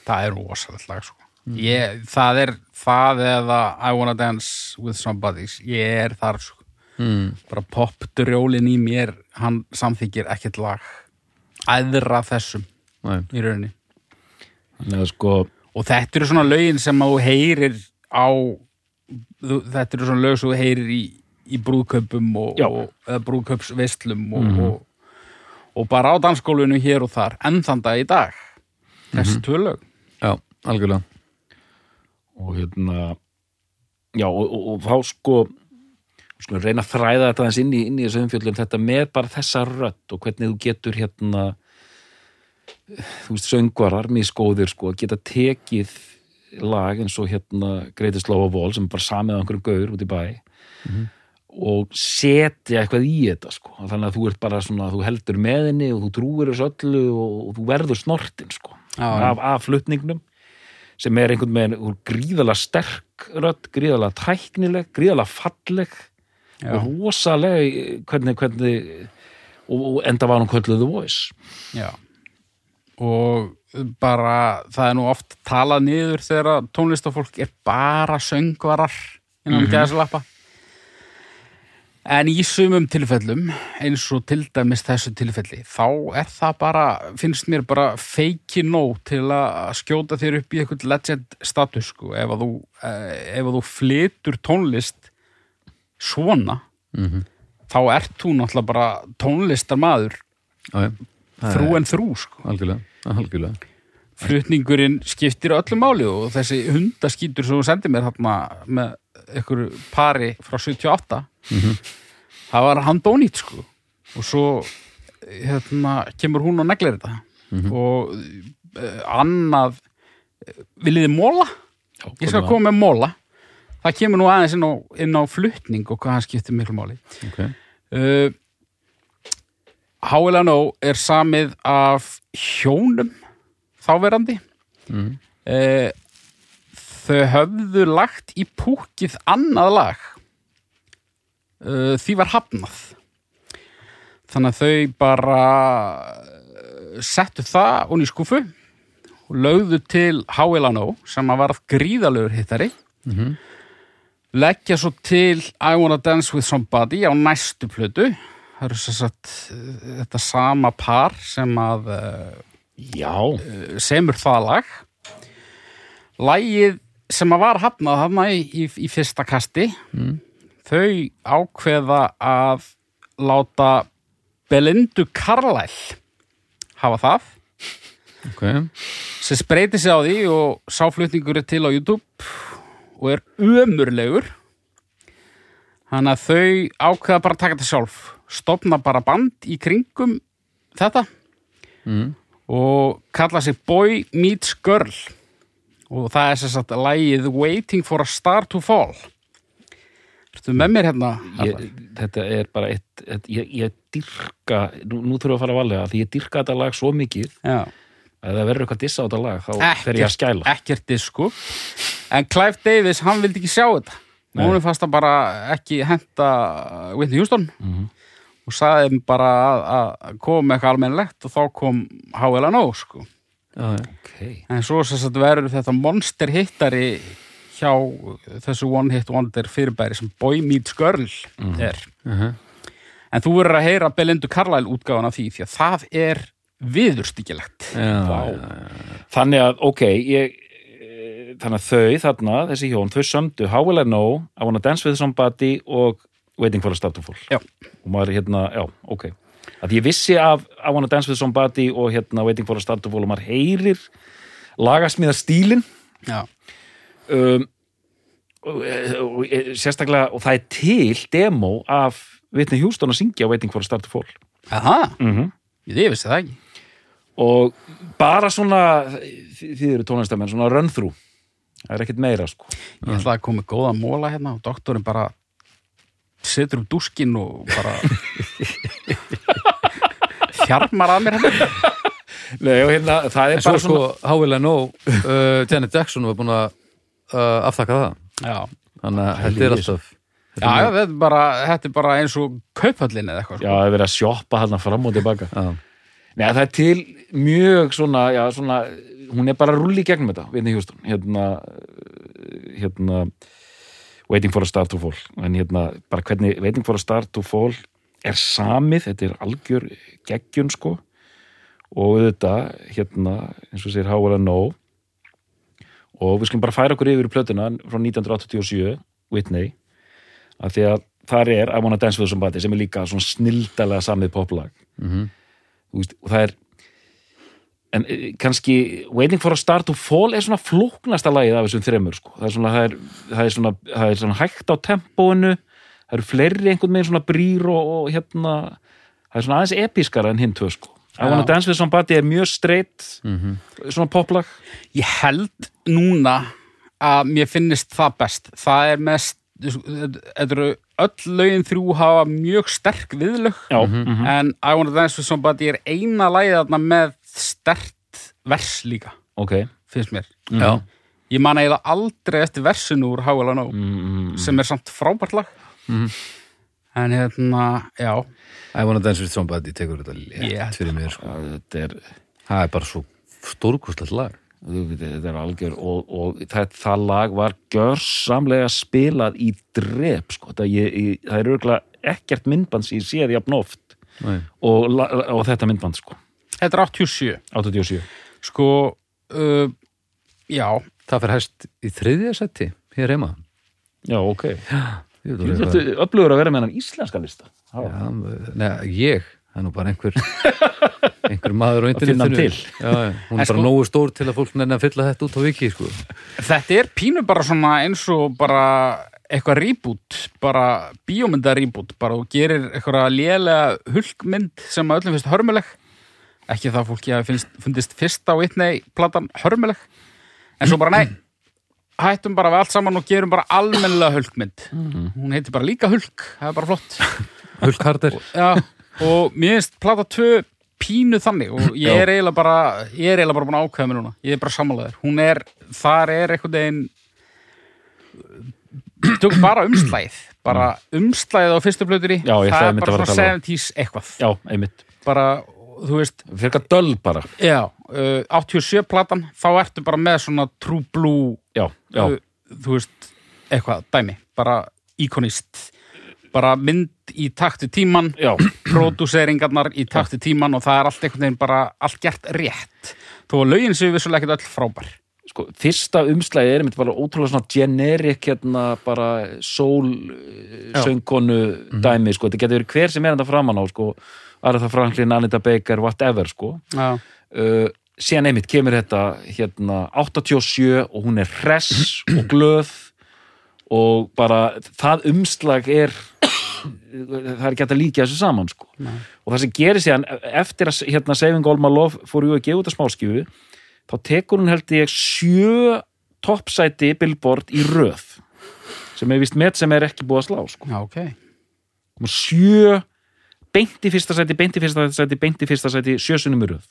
það er rosalegt lag sko. ég, Það er það eða I wanna dance with somebody Ég er þar sko. mm. bara popdrjólin í mér hann samþykir ekkert lag æðra þessum Nei. í rauninni þannig að sko og þetta eru svona lögin sem þú heyrir á þetta eru svona lög sem þú heyrir í, í brúðkaupum og, og eða brúðkaupsveislum og, og, og bara á dansskólinu hér og þar enn þann dag í dag. Þessi tvö lög. Já, algjörlega. Og hérna já og, þá sko sko reyna að þræða þetta aðeins inn í, í þessu umfjöldum þetta með bara þessa rödd og hvernig þú getur hérna þú veist söngvarar miskóðir sko geta tekið lag eins og hérna Greatest Love of All sem bara samið á einhverjum gaur út í bæ og setja eitthvað í þetta sko þannig að þú ert bara svona, þú heldur með henni og þú trúir þessu öllu og, og þú verður snortin sko Já, af, af flutningnum sem er einhvern veginn úr gríðalega sterk rödd, gríðalega tæknileg gríðalega falleg Já. og rosalega í- hvernig, hvernig og, og enda var hún The Voice Já. Og bara, það er nú oft talað niður þegar tónlistafólk er bara söngvarar innan mm gæðslappa. En í sumum tilfellum, eins og til dæmis þessu tilfelli, þá er það bara, finnst mér bara feiki nóg til að skjóta þér upp í eitthvað legend status, sko, ef að þú, eh, ef að þú flytur tónlist svona, mm þá ert þú náttúrulega bara tónlistarmaður Já, já, Það þrú en þrú, sko. algjörlega, algjörlega. flutningurinn skiptir öllu máli og þessi hundaskítur sem þú sendir mér hérna með einhverju pari frá 78 það var hann bónýtt sko. Og svo hérna kemur hún og neglir þetta. Og uh, annað viljið þið móla? Ég skal koma með móla það kemur nú aðeins inn á, inn á flutning og hvað hann skiptir miklu máli. Ok, uh, HLNO er samið af hjónum þáverandi. Mm. uh, þau höfðu lagt í púkið annað lag. Uh, því var hafnað. Þannig að þau bara uh, settu það onni í skúfu og lögðu til HLNO sem að varð gríðalegur hittari. Mhm. leggja svo til I Wanna Dance With Somebody á næstu plötu það eru svo satt þetta sama par sem að uh, Já, semur það lag. Lagið sem að var hafnað hafna í, í, í fyrsta kasti þau ákveða að láta Belindu Carlisle hafa það. Ok. Sem spreyti sig á því og sáflutningur er til á YouTube og er ömurlegur. Þannig að þau ákveða bara að taka þetta sjálf stopna bara band í kringum þetta mm. og kalla sig Boy Meets Girl og það er sem sagt lagið Waiting for a Star to Fall Ertu með mér hérna? ég, þetta er bara eitt, eitt ég, ég dyrka, nú, nú þurfum við að fara að valega því ég dyrka þetta lag svo mikið Já. að það verður eitthvað dissa á þetta lag þá fer ég að skæla ekkert disku en Clive Davis, hann vildi ekki sjá þetta Nei. hún fast að bara ekki henda Whitney Houston Mhm. Og sagði þeim bara að, að koma eitthvað almennilegt og þá kom HLNO sko. okay. en svo verður þetta monster hittari hjá þessu one hit wonder fyrirbæri sem Boy Meets Girl Mhm. er Uh en þú verður að heyra Belindu Carlisle útgáfan af því því að það er viðurstíkilegt þannig að, ok ég, eh, þannig að þau þarna, þessi hjón þau sömdu How Will I Know, I Wanna Dance With Somebody og Waiting for a Star to Fall. Já. og maður hérna, já, ok. Að ég vissi af I Wanna Dance With Somebody og hérna Waiting for a Star to Fall og maður heyrir lagasmíða stílin Já. um, og, og, og sérstaklega og það er til demo af Whitney Houston að syngja Waiting for a Star to Fall. Aha, mm -hmm. ég vissi það ekki. Og bara svona þið eru tónlistamenn, svona run through það er ekkert meira sko. Ég ætla að koma góða móla hérna og doktorinn bara setur um dúskin og bara þjarmar að mér hérna. Nei, og hérna, það en er svo bara sko svona How Will I Know uh, Janet Jackson var búin að uh, afþakka það. Já, þannig að þetta er alltaf já, já þetta, er bara, þetta er bara eins og kauphöllin eða eitthvað. já, það er verið að sjoppa hérna fram og tilbaka. Já, Nei, það er til mjög svona, já, svona hún er bara að rulli gegnum þetta, hérna, hérna Waiting for a Star to Fall. En hérna, bara hvernig Waiting for a Star to Fall er samið, þetta er algjör geggjun sko. Og auðvitað, hérna eins og sér How I Know og við skulum bara færa okkur yfir í plötuna frá 1987, Whitney að því að þar er I Wanna Dance With Somebody sem er líka svona snildalega samið poplag. Þú veist, og það er en eh, kannski Waiting for a Star to Fall er svona flóknasta lagið af þessum þremur sko. það, er svona, það, er, það, er svona, það er svona hægt á tempóinu það eru fleiri einhvern veginn svona brýr og, og hérna það er svona aðeins episkara en hinn tvö sko. I. Wanna Dance With Somebody er mjög streitt mhm, svona poplag Ég held núna að mér finnist það best. Það er mest, öll lögin þrjú hafa mjög sterk viðlög já, mhm. en I Wanna Dance With Somebody er eina lagið þarna með stert vers líka, ok finnst mér. já, Ég man eiginlega aldrei eftir versinu úr How Will I Know mm, sem er samt frábært lag Mhm. en hérna, já I wanna dance with somebody tekur þetta létt fyrir mér sko. þetta er það er bara svo stórkostlegt lag þetta er algjör og, og það, það lag var gjörsamlega spilað í drep sko. það, ég, ég, það er örgulega ekkert myndband sem ég séð jafn oft Nei. og, og þetta myndband sko, Þetta er 87 87 Sko, uh, já. Það fyrir hæst í þriðja seti hér heima. Já, ok, Ég veit þú alveg ertu öflugur að vera með hann íslenska lista. Já, nei, ég, það er nú bara einhver einhver maður á finna hann internetinu. til. já, já. hún En er bara sko- nógu stór til að fólk nenni að fylla þetta út á viki sko. Þetta er pínu bara svona eins og bara eitthvað reboot, bara bíómynda reboot, bara þú gerir eitthvað lélega hulkmynd sem að öllum finnst hörmuleg ekki það fólki að finnst, fundist fyrsta Whitney platan hörmuleg en svo bara nei hættum bara við allt saman og gerum bara almennilega hulkmynd. Hún heitir bara líka hulk, það er bara flott. Hulk Harder. Já, og mér finnst plata 2 pínu þannig og ég er eiginlega bara ég er eiginlega bara búin að ákveða mig núna. Ég er bara sammálaður, hún er, þar er einhvern veginn tökum bara umslæð bara umslæð á fyrstu Já, ég það er bara svona tala um. 70s eitthvað. Já, einmitt. bara, þú veist, Fyrir eitthvað döl bara. já uh, 87 platan, þá ertu bara með svona true blue Já, já. uh, þú veist, eitthvað, dæmi bara íkonist bara mynd í taktu tíman Já, pródúseringarnar í takti tíman og það er allt einhvern veginn bara allt gert rétt þó að lögin séu vissulega ekkert öll frábær sko, fyrsta umslæði er einmitt bara ótrúlega svona generic hérna bara soul eh, Já. söngkonu dæmi, sko, þetta getur hver sem er þetta framan á, sko, Aretha Franklin, Anita Baker, whatever, sko uh, síðan einmitt kemur þetta hérna 87 og hún er hress og glöð og bara það umslag er það er ekki hægt að líka þessu saman sko. og það sem gerir síðan eftir að hérna, Saving All My Love fór jú að gefa út að smáskjöfu þá tekur hún held ég sjö toppsæti billboard í röð sem er vist með sem er ekki búið að slá sko. já, ok Hún var sjö beint í fyrsta sæti, beint í fyrsta sæti, beint í fyrsta sæti, sjösunum í röð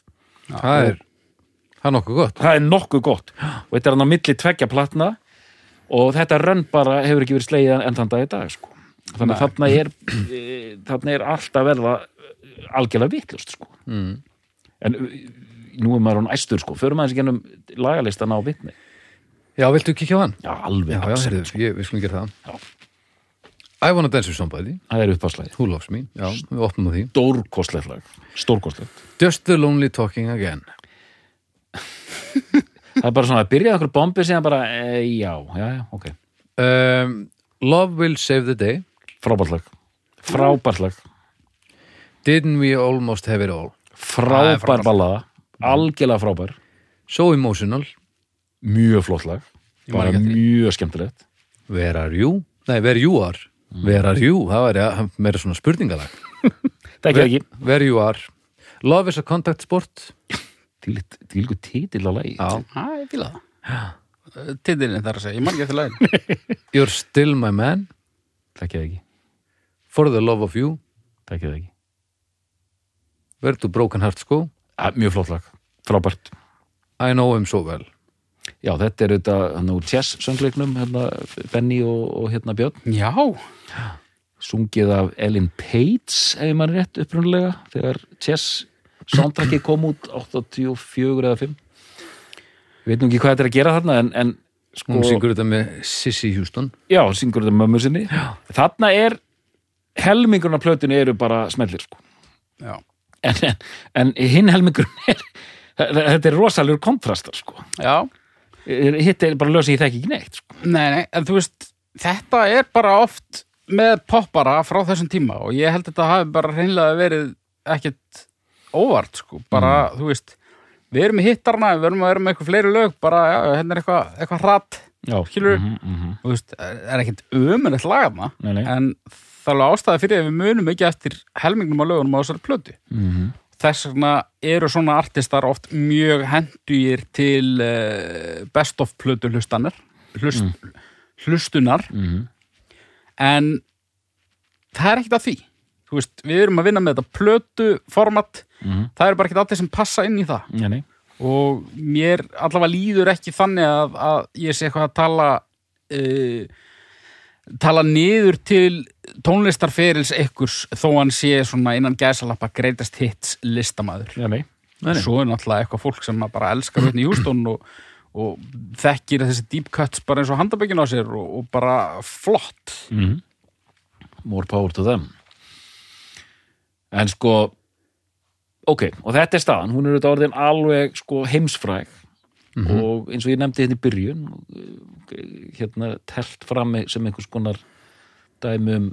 það er, það er nokkuð gott það er nokkuð gott og þetta er hann á milli tveggja platna og þetta rönn bara hefur ekki verið slegið enn þann dag í dag sko. þannig að þarna er e, þarna er alltaf verða e, algjörlega vitlust sko. mm. en e, nú er maður hún æstur sko. förum aðeins gennum lagalistan á vitni já, viltu ekki hjá hann? já, alveg já, já, heyrðu, ég, við skulum gera það Já. I wanna dance with somebody. Það er uppáslæði Who loves me, já, við opnum á því. Stórkostlegt lag. Stórkostlegt. Just the lonely talking again. Það er bara svona að byrja okkur bombi síðan bara, e, já, já, já, ok. Um, Love will save the day. Frábært lag. Frábært lag. Didn't we almost have it all? Frábær ballaða algjörlega frábær. So emotional. Mjög flott lag. Bara mjög skemmtilegt. Where are you? Nei, where you are Where are you? Það var ja, meira svona spurningalag. Það ekki. Ekki Where you are. Love is a contact sport. Til ykkur titill á lagi Já. Ég fíla það. Titilin þar að segja, ég man ekki eftir lagin You're still my man. Það ekki, For the love of you. Það ekki. Where to broken hearts go mjög flott lag, frábært. I know him so well já, þetta er auðvitað hann úr chess söngleiknum hérna, Benny og, og hérna Björn. Já, sungið af Ellen Page ef maður er rétt upprunalega þegar chess soundtrackið kom út 84 eða 5 ég veit nú ekki hvað þetta er að gera þarna en, en sko, Hún syngur þetta með Sissy Houston. Já, syngur þetta mömmu sinni. Já. þarna er helmingurinn af plötunni eru bara smellir sko. Já. En, en, en hinn helmingurinn er þetta er rosalur kontrastar sko. Já, hitt er bara lög sem ég þekki ekki neitt sko. nei, nei, en þú veist þetta er bara oft með poppara frá þessum tíma og ég held að þetta hafi bara hreinlega verið ekkert óvart sko, bara, þú veist við erum í hittarna, við erum að vera með eitthvað fleiri lög bara, já, hérna er eitthvað, eitthvað hratt já, Skilurðu? mhm, mhm. þú veist, er ekkert ömulegt Nei, nei. en það er alveg ástæða fyrir að við munum ekki eftir helmingnum á lögunum á þessari plötu Mhm. Þess vegna eru svona artistar oft mjög hendugir til uh, best of plötu hlustanir hlust, hlustunar Mhm. en það er ekkert að því veist, við erum að vinna með þetta plötu format, Mhm. það eru bara ekkert allir sem passa inn í það nei. og mér allavega líður ekki þannig að, að ég sé eitthvað að tala uh, tala niður til tónlistarferils ekkurs þó hann sé svona innan gæsalappa greatest hits listamaður Já, nei. Nei, nei. svo er náttúrulega eitthvað fólk sem að bara elskar hérna í Hjústón og, og þekkir þessi deep cuts bara eins og handabökin á sér og, og bara flott Mhm. More power to them En sko Ok, og þetta er staðan Hún er auðvitað orðin alveg sko heimsfræg og eins og ég nefndi hérna í byrjun eh, hérna telt fram sem einhvers konar dæmi um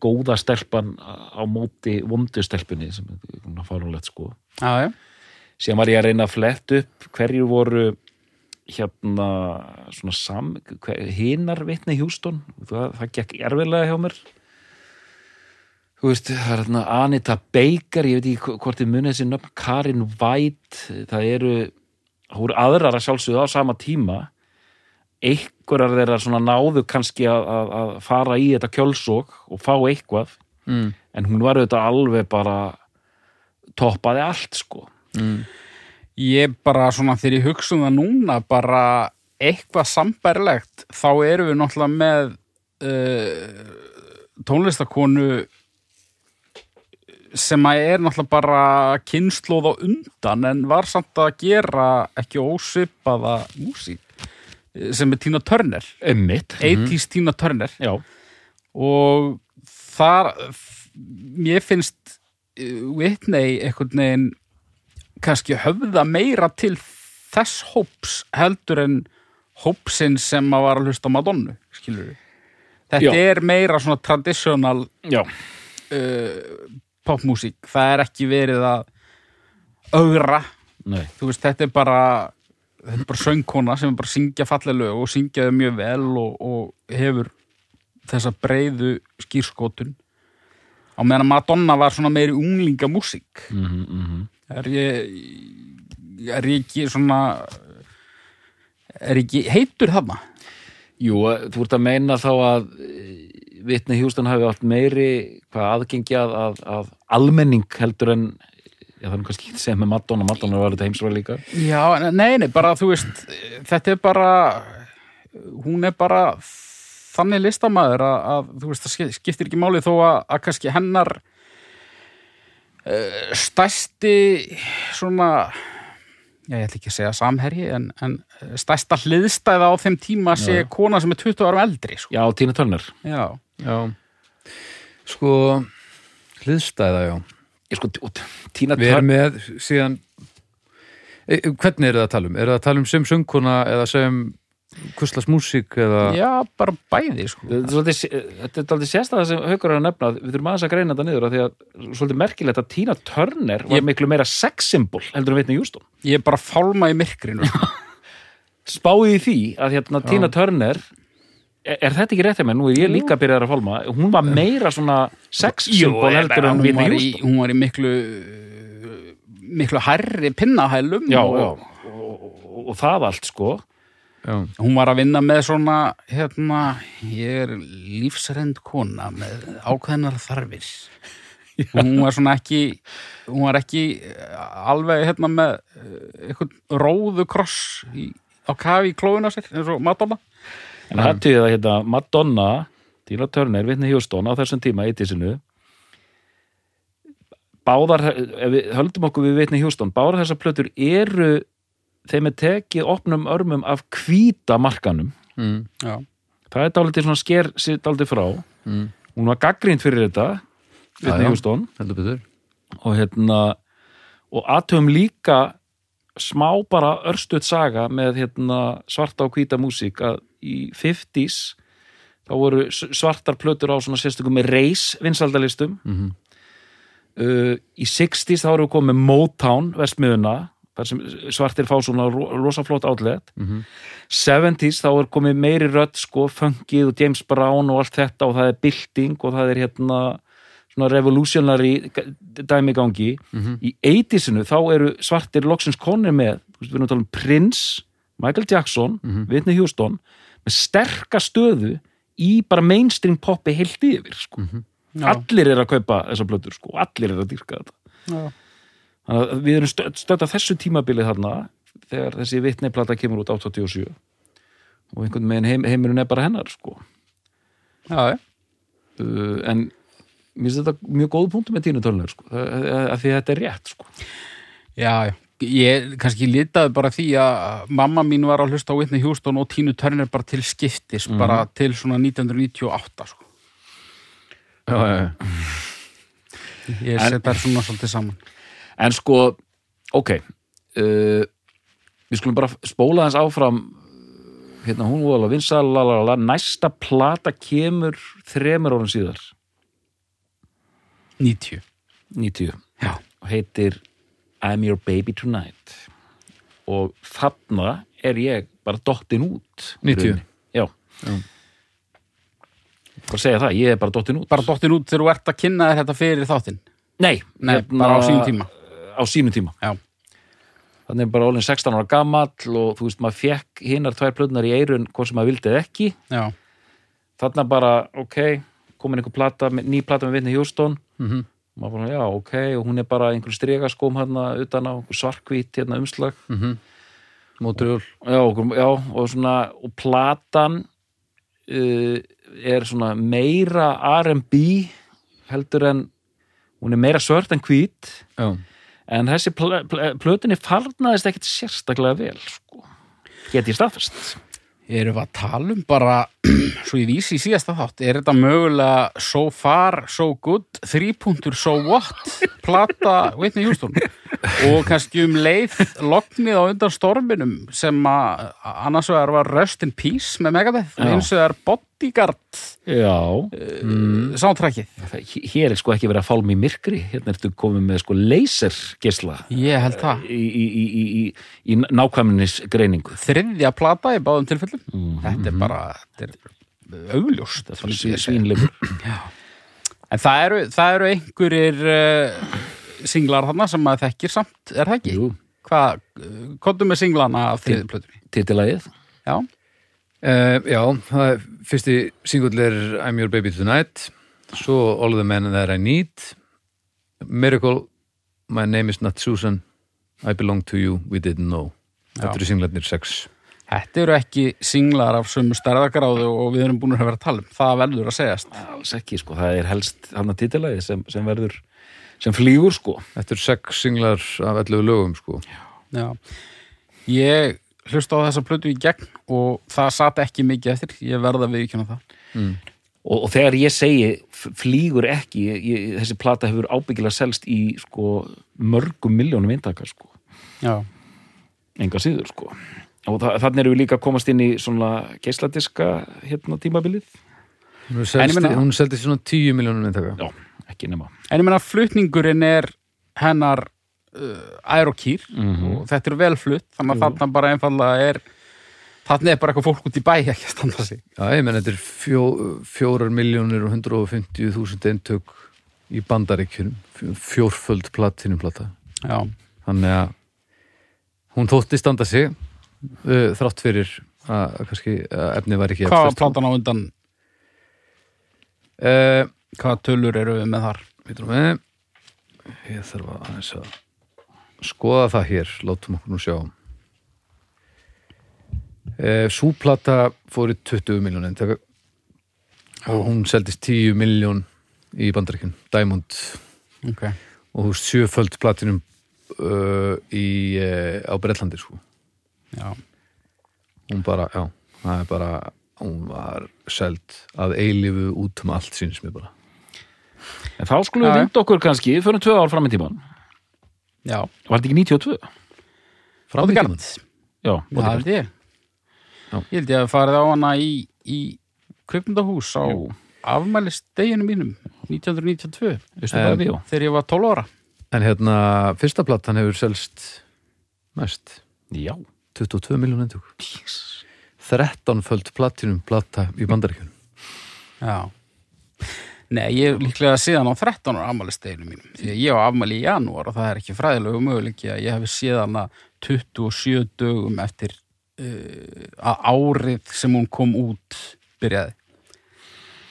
góða stelpan á móti vondu stelpunni sem er fárunlegt sko. Já, já. síðan var ég að reyna að flett upp hverju voru hérna svona sam, hinar vitni Hjústón það, það gekk erfilega hjá mér. Þú veist, það er hérna Anita Baker, ég veit ekki hvort þið munið þessi nöfn, Karin White það eru, voru aðrar að sjálfsögðu á sama tíma einhverjar þeirra svona náðu kannski að, að, að fara í þetta kjölsók og fá eitthvað mm. en hún var auðvitað alveg bara toppaði allt sko Mm. Ég bara svona þegar ég hugsa um það núna bara eitthvað sambærilegt þá erum við náttúrulega með uh, tónlistakonu sem að er náttúrulega bara kynnslóð á undan en var samt að gera ekki ósvipaða músík eh, sem er Tina Turner. Emmitt 80s Tina Turner. Já, og þar mér finnst uh, Whitney einhvern veginn kannski höfða meira til þess hóps heldur en hópsinn sem að var að hlusta Madonnu, skilur við þetta Já. er meira svona traditional já, uh, popmúsík, það er ekki verið að augra, veist, þetta er bara þetta er bara söngkona sem er bara að syngja falleg lög og syngja þau mjög vel og, og hefur þessa breiðu skýrskotun á meðan Madonna var svona meiri unglingamúsík. Mm -hmm, er ég er ég ekki svona er ég ekki heitur þarna? Jú, þú ert að meina þá að Vitni Hjúston hafi átt meiri hvað aðgengi að, að, almenning heldur en já, það er kannski ekki segja með Madonna Madonna var þetta heimsvæð líka. Já, nei, nei, bara þú veist þetta er bara hún er bara þannig listamæður að, að þú veist, það sk- skiptir ekki máli þó að, að kannski hennar uh, stæsti svona já, ég ætla ekki að segja samherji en, en eh, stærsta hliðstæða á þeim tíma sé kona sem er 20 árum eldri sko. Já, Tina Turner. Já, Já. Sko, hliðstæða, já. Ég sko, og Tina Við erum með síðan e, e, hvernig er það að tala um? Er það að tala um sem söngkona eða sem kuslas músík eða já, bara bæði sko. Þetta er svolítið- þetta er aldrei sérstæða sem haukur er að nefna við þurfum aðeins að greina þetta niður af því að svolítið merkilegt að Tina Turner var Ég- miklu meira sex symbol heldur en Vitni Hjúston ég er bara að fálma í myrkrinu spáði í því að hérna Tina Turner er, þetta ekki rétt hjá mér, nú er ég líka byrjað að fálma. Hún var meira svona sex symbol heldur en í, Hjúston hún var í miklu miklu hærri pinnahælum já, og já, og, og, og það allt sko. Já. hún var að vinna með svona hérna, ég er lífsrend kona með ákveðnar þarfir. Hún var svona ekki hún var ekki eh, alveg hérna með eh, eitthvað róðu kross í, á kafi í klófuna sér eins og Madonna en það týði að hérna Madonna Tina Turner, Vitni Hjúston á þessum tíma í tísinu báðar, við höldum okkur við Vitni Hjúston, báðar þessar plötur eru þeim er tekið opnum örmum af hvíta markanum Mm. það er dálítið svona sker sér dálítið frá Mm. hún var gaggrínt fyrir þetta Heldur betur. og hérna og aðtöfum líka smá bara örstuð saga með hérna, svarta og hvíta músík að í 50s þá voru svartar plötur á svona sérstökum með reis vinsaldalistum Mhm. uh, í 60s þá erum við komið Motown vestmiðuna þar sem svartir fá svona ro- rosaflott átlet Mhm. 70s þá er komið meiri rödd sko, funkið og James Brown og allt þetta og það er bylting og það er hérna svona revolutionary dæmi gangi Mhm. í 80sinu þá eru svartir loksins konir með, við erum að tala um Prince, Michael Jackson Mhm. Whitney Houston, með sterka stöðu í bara mainstream poppi heilt yfir, sko Mhm. já, allir er að kaupa þessa blötur, sko, allir er að dýrka þetta já. þannig að við erum stödd, stödd að þessu tímabili þarna þegar þessi Whitney-plata kemur út 87 og einhvern veginn heim, heimurinn er bara hennar, sko já, já. uh, en mér finnst þetta mjög góð punktu með tínu tölnur sko, af því að þetta er rétt sko. Já. Ég kannski litaði bara því að mamma mín var að hlusta á Whitney Houston og Tínu Turner bara til skiptis, bara til svona 1998, sko. Já, já, já. Ég En- set þær svona svolítið saman. en sko, ok uh, við skulum bara spóla þess áfram hérna hún var alveg vinsal næsta plata kemur þremur árum síðar 90 90 Já. og heitir I'm your baby tonight. Og þarna er ég bara dottin út. Í 90? rauninni. Já. Já. Bara segja það, ég er bara dottin út. Bara dottin út þegar þú ert að kynna þetta fyrir þáttinn? Nei, Nei, hérna- bara á sínum tíma. Á sínum tíma. Já, Þannig er bara ólinn 16 ára gamall og þú veist, maður fekk hinnar tvær plötunar í eirun hvort sem maður vildi eða ekki. Já, þarna bara, ok, komin einhver plata, ný plata með Whitney Houston. Mhm. maður bara, já, ok og hún er bara einhver stregaskóm hérna utan á svarkvít hérna umslag. Mótriól já, okkur, já, og svona og platan uh, er svona meira R&B heldur en hún er meira svört en hvít. Já, en þessi pl pl plötunni farnaðist ekkit sérstaklega vel sko. get ég staðfest? Erum við að tala um bara svo ég vísi í síðasta þátt er þetta mögulega so far, so good þrýpunktur, so what? Plata Whitney Houston. Og kannski um leið lognið á undan storminum sem að annars vegar var Rust in Peace með Megadeth og eins vegar Bodyguard já, mm. sántrækið hér er sko ekki verið að fálma í myrkri. Hérna ertu komið með sko lasergisla ég held það. Í, í, í, í, nákvæmnis greiningu þriðja plata í báðum tilfellum. Þetta er bara þetta er augljóst svínlegur En það eru, það eru einhverjir uh, singlar þarna sem maður þekkir samt, er það ekki? Jú. Hvað, komdu með singlana af þriðið plötunni? titilagið. Já, uh, já það er, fyrsti singull er I'm your baby tonight svo All the men that I need Miracle My name is not Susan I belong to you, we didn't know. Þetta eru singlarnir sex þetta eru ekki singlar af sömu stærðagráðu og við erum búin að vera að tala um. Það veldur að segjast. alls ekki sko, það er helst hann að titilagið sem, sem verður sem flýgur sko Þetta eru sex singlar af 11 lögum sko. Já. Ég hlusta á þessa plötu í gegn og það sat ekki mikið eftir. Ég verða við ekki það. og, og þegar ég segi flýgur ekki, ég, þessi plata hefur ábyggilega selst í sko mörgum miljónum eintaka sko Já. enga síður sko og þa þannig erum við líka að komast inn í svona geisladiska hérna tímabilið. Hún En ég seldi, meina- hún seldi svona 10 miljónum myndaka já, ekki nema. En ég meina flutningurinn er hennar uh, aerokýr og þetta er vel flutt þannig að þarna bara einfallega er þarna er bara eitthvað fólk út í bæ ekki að standa sig. Já, ég menn þetta er fjó, fjórar miljónir og 150 þúsund eintök í bandaríkjunum Fjó- fjórföld platinum plata Já, þannig að hún þótti standa sig uh, þrátt fyrir að, kannski að efni var ekki hvað var platan á undan? Uh, hvaða tölur eru við með þar? við. Ég þarf að aðeins að skoða það hér, látum okkur nú sjá. Uh, Súplata fór í 20 miljón eintaka og hún seldist 10 miljón í bandaríkjun, Diamond. Okay. og þú sjöföld platinum uh, í, á Bretlandi sko. Já, hún bara, já, það er bara hún var seld að eilifu út um allt síns mér bara. En þá skulum við vinda okkur kannski fyrir tvö ár fram í tíman já, var þetta ekki 92? frá Bodyguard tímann. já, Það held ég. Já. Ég held ég að farið á hana í, í kvikmyndahús á Jú. afmælisteginu mínum 1992 Veistu hvað Eh, við, já? þegar ég var 12 ára. En hérna, fyrsta platan hefur selst mest Já, 22 miljón endug 13 föld platinum plata í bandaríkjunum. Já. Nei, ég hef líklega síðan á 13 ára afmælisteginu mínum því að ég á afmæli í janúar og það er ekki fræðilegu möguleiki að ég hef síðan að 27 dögum eftir uh, að árið sem hún kom út byrjaði.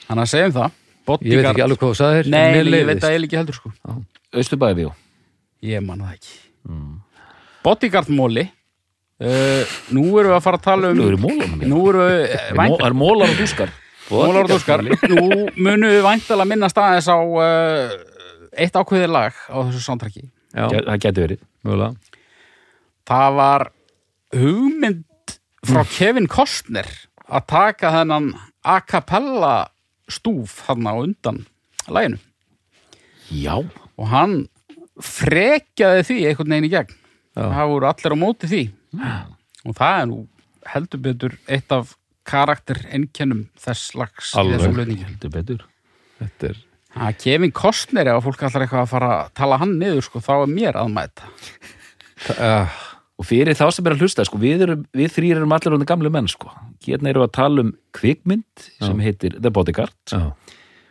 Þannig að segjum það. Ég veit ekki alveg hvað þú sagðir Nei, ég leiðist. veit að ég líki heldur sko. Östubæði, Ég man það ekki. Bodyguard móli uh, Nú erum við að fara að tala um Nú erum við eh, er mólar og dúskar? Mólar og dúskar. Nú munum við væntalega minna staðis á uh, eitt ákveðið lag á þessu já, Það geti verið mögulega. Það var hugmynd frá Kevin Costner að taka þennan a cappella stúf hann á undan laginu. Já, og hann frekjaði því einhvern veginn í gegn. Já. það voru allir á móti því og það er nú heldur betur eitt af karakter ennkennum þess slags Alveg. heldur betur. Þetta er að Kevin Costner ef að fólk allar eitthvað að fara að tala hann niður sko, þá er mér að mæta. Uh, Og fyrir þá sem er að hlusta, sko, við, erum, við þrýr erum allir undir gamlu menn, sko. Hérna erum við að tala um kvikmynd sem heitir The Bodyguard. Já,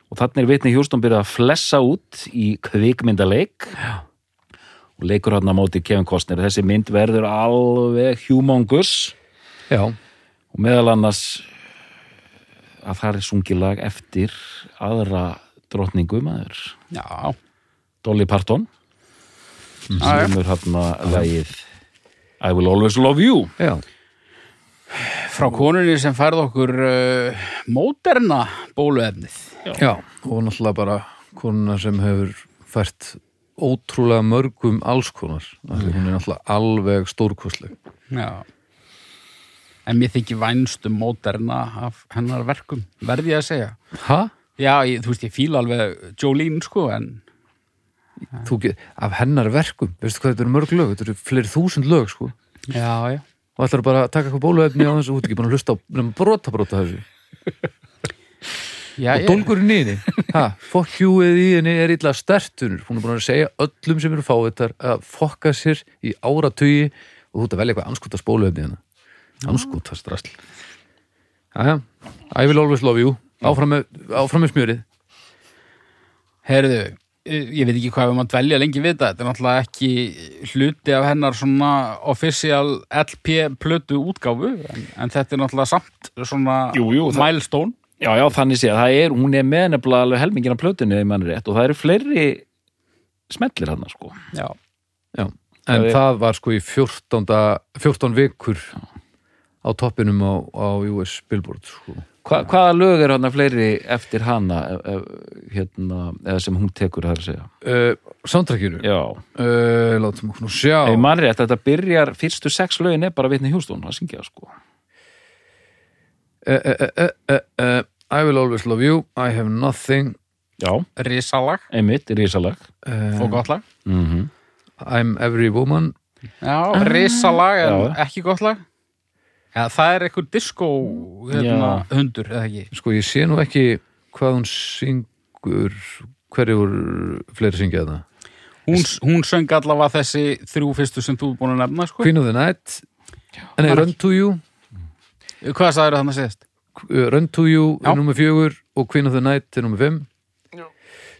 og þannig er vitni Hjúston byrjað að flessa út í kvikmyndaleik. Já. Og leikur hann á móti Kevin Costner. Þessi mynd verður alveg humongous. Já, og meðal annars að það er sungið lag eftir aðra drottningu maður. Já, Dolly Parton. Já. sem er hann að lagið I will always love you. Já, frá konunni sem færð okkur uh, móderna bóluefnið. Já. Og náttúrulega bara konuna sem hefur fært ótrúlega mörgum alls konar. Af því hún er náttúrulega alveg stórkostleg. Já. En mér þykir vænst um móderna af hennar verkum, verði ég að segja. Ha? Já, ég, þú veist, ég fíla alveg Jolene sko, en Þú get, af hennar verkum, veistu hvað þetta eru mörg lög þetta eru fleiri þúsund lög sko. Já, já. Og ætlar bara að taka eitthvað bóluefni á þess að þú ert ekki búin að hlusta á nema brota brota þessu Já, og dólgurinn í henni, ha, fuck you eða í henni er illa stertunur, hún er búin að segja öllum sem eru fávitar að fokka sér í áratugi. Og þú ert að velja eitthvað anskotast bóluefni henni anskotast rasl Jæja, I will always love you. Áfram með, áfram með smjörið. Herðu, ég veit ekki hvað við maður dvelja lengi við þetta, þetta er náttúrulega ekki hluti af hennar svona official LP plötu útgáfu en, en þetta er náttúrulega samt svona Jú, jú, milestone Já, já, þannig sé að það er, hún er með nefnilega alveg helmingina plötunni ef mann er rétt og það eru fleiri smellir hann sko. Já, Já, en Það það var sko í 14, 14 vikur á toppinum á, á US Billboard sko. Hva, hvaða lög er hann fleiri eftir hana ef, ef, hérna, eða sem hún tekur það að segja? Uh, Soundtrackinu? Já, uh, Látum okkur nú sjá. Ef mann er rétt, þetta byrjar fyrstu sex lögin er bara vitni Hjústón að syngja sko. Uh, uh, uh, I will always love you. I have nothing. Já, risalag, einmitt, risalag. Uh, og gott lag. Mm -hmm. I'm every woman. Já, risalag en Já. ekki gott lag. Já, það er eitthvað disco hérna, hundur, eða ekki? Sko ég sé nú ekki hvað hún syngur hverju úr fleiri syngja það Hún, hún söng allavega þessi þrjú fyrstu sem þú er búin að nefna sko. Queen of the Night. Nei, Run to You Hvað sagður þannig að segist? uh, Run to You Já. er nummer fjögur og Queen of the Night er nummer fimm.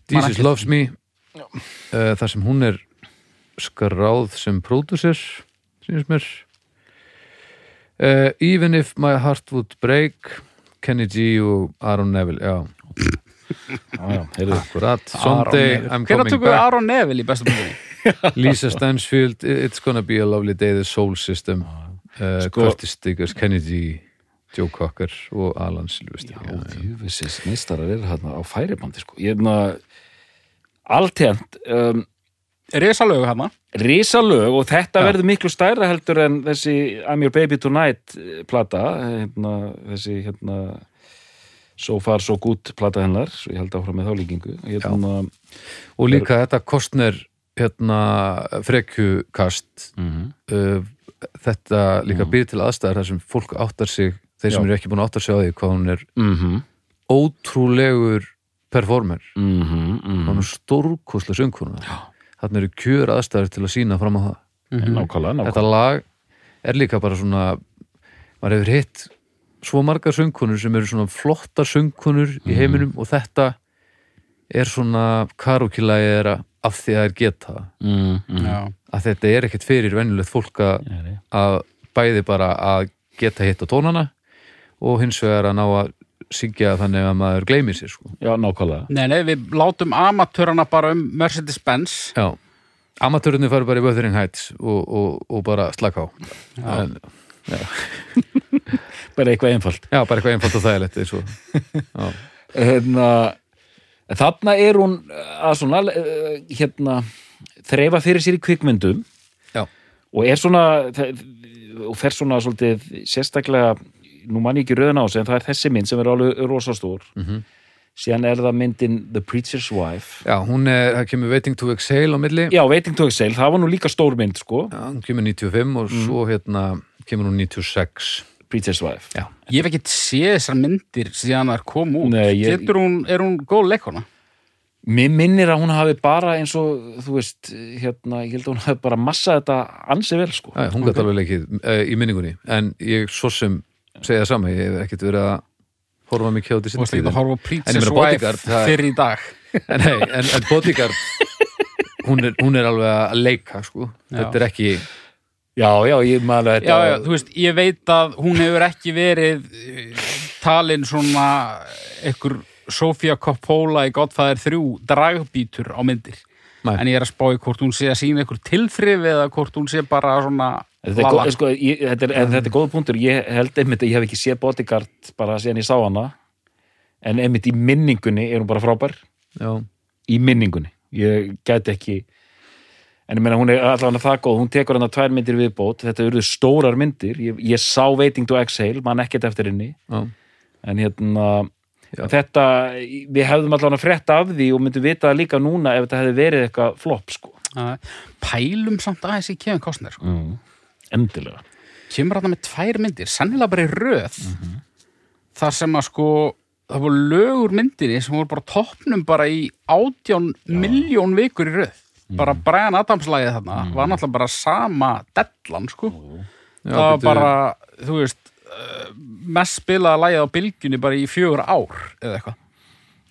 Jesus Loves Me uh, þar sem hún er skráð sem pródusser sínist mér. Uh, Even if my heart would break Kenny G og Aaron Neville já, Já, já, heyrðu. Akkurat Someday I'm Hvernig coming tökum við back. Aron Neville í bestu búinni? Lisa Stansfield It's gonna be a lovely day The Soul System. Uh, Sko- Curtis Stiggers, Kenny G Joe Cocker og Alan Silvestri Já, djúfisins meistarar eru hérna á færibandi sko. Ég er hérna alltend um, Risalögu hérna risalög og þetta Já. verður miklu stærra heldur en þessi I'm Your Baby Tonight eh, plata hérna, þessi hérna So Far So Good plata hennar svo ég held áfram með þá líkingu hérna, og líka þetta kostner hérna frekjukast mm uh, þetta líka Mm. býr til aðstæðar þar sem fólk áttar sig þeir sem Já. eru ekki búin að áttar sig á því hvað hún er mm -hmm, ótrúlegur performer. Mm -hmm, hún er stórkoslega söngkona. Þarna eru kjör aðstæður til að sína fram á það. Nákvæmlega, nákvæmlega. þetta lag er líka bara svona maður hefur hitt svo margar söngkonur sem eru svona flottar söngkonur Mhm. í heiminum og þetta er svona karókilægi er af því að það er geta. Mm -hmm. Að þetta er ekkert fyrir venjulegt fólk að, að bæði bara að geta hitt á tónana og hins vegar að ná að syngja þannig að maður gleymir sér sko. Já, nákvæmlega. Nei, nei, við látum amatörana bara um Mercedes-Benz. Já, amatörunni fara bara í Wuthering Heights og, og, og bara slaka á. En, bara eitthvað einfalt. Já, bara eitthvað einfalt og þægilegt eins og Já, hérna, þarna er hún að svona eh, hérna, þreifa fyrir sér í kvikmyndum. Já. og er svona og fer svona svolítið sérstaklega nú mann ég ekki röðan á sig en það er þessi mynd sem er alveg rosastór. Mhm. síðan er það myndin The Preacher's Wife. Já hún er, það kemur Waiting to Exhale á milli. Já, Waiting to Exhale, það var nú líka stór mynd sko, Já, hún kemur 95 og svo hérna kemur hún 96 Preacher's Wife. Já, Ég hef ekkert séð þessar myndir síðan þær kom út. Nei, ég- Getur hún, er hún góð leikona? Mér minnir að hún hafi bara eins og, þú veist, hérna, ég held að hún hafi bara massað þetta ansi vel, sko. Æ, hún gæti alveg leikið uh, í minningunni. En ég svo sem segja það sama ég hef ekkert verið að horfa mikið á Þú þessi veist ekki að horfa á En ég Princess meina Bodyguard, Wife það fyrir í dag en, en, en Bodyguard hún er, hún er alveg að leika sko. Já. þetta er ekki Já, já, ég maður Já, þetta. já, þú veist, ég veit að hún hefur ekki verið eh, talin svona einhver Sofía Coppola í Godfather 3 dragbítur á myndir Nei. en ég er að spá í hvort hún sé að sína einhver tilþrif eða hvort hún sé bara svona Þetta er, sko, ég, þetta, er, en þetta er góð punktur. Ég held einmitt að ég hef ekki séð bodyguard bara síðan ég sá hana. En einmitt í minningunni er hún bara frábær. Já, í minningunni. Ég gæti ekki en ég meina hún er allavega það góð. Hún tekur hana tvær myndir viðbót. Þetta eru stórar myndir, ég, ég sá Waiting to Exhale mann ekkert eftir henni. Já, en hérna. Þetta, við hefðum allavega frétt af því og myndum vita líka núna ef þetta hefði verið eitthvað flop sko. Já, pælum samt aðeins í Kevin Costner sko. mm. endilega. Kemur hann með tvær myndir, sennilega bara í röð. Þar sem að sko það voru lögur myndinni sem voru bara toppnum bara í átján miljón vikur í röð. Bara Brian Adams lagið þarna var náttúrulega bara sama dellan sko. Já það var bara, þú veist mest spilaða lagið á bylgjunni bara í fjögur ár eða eitthvað.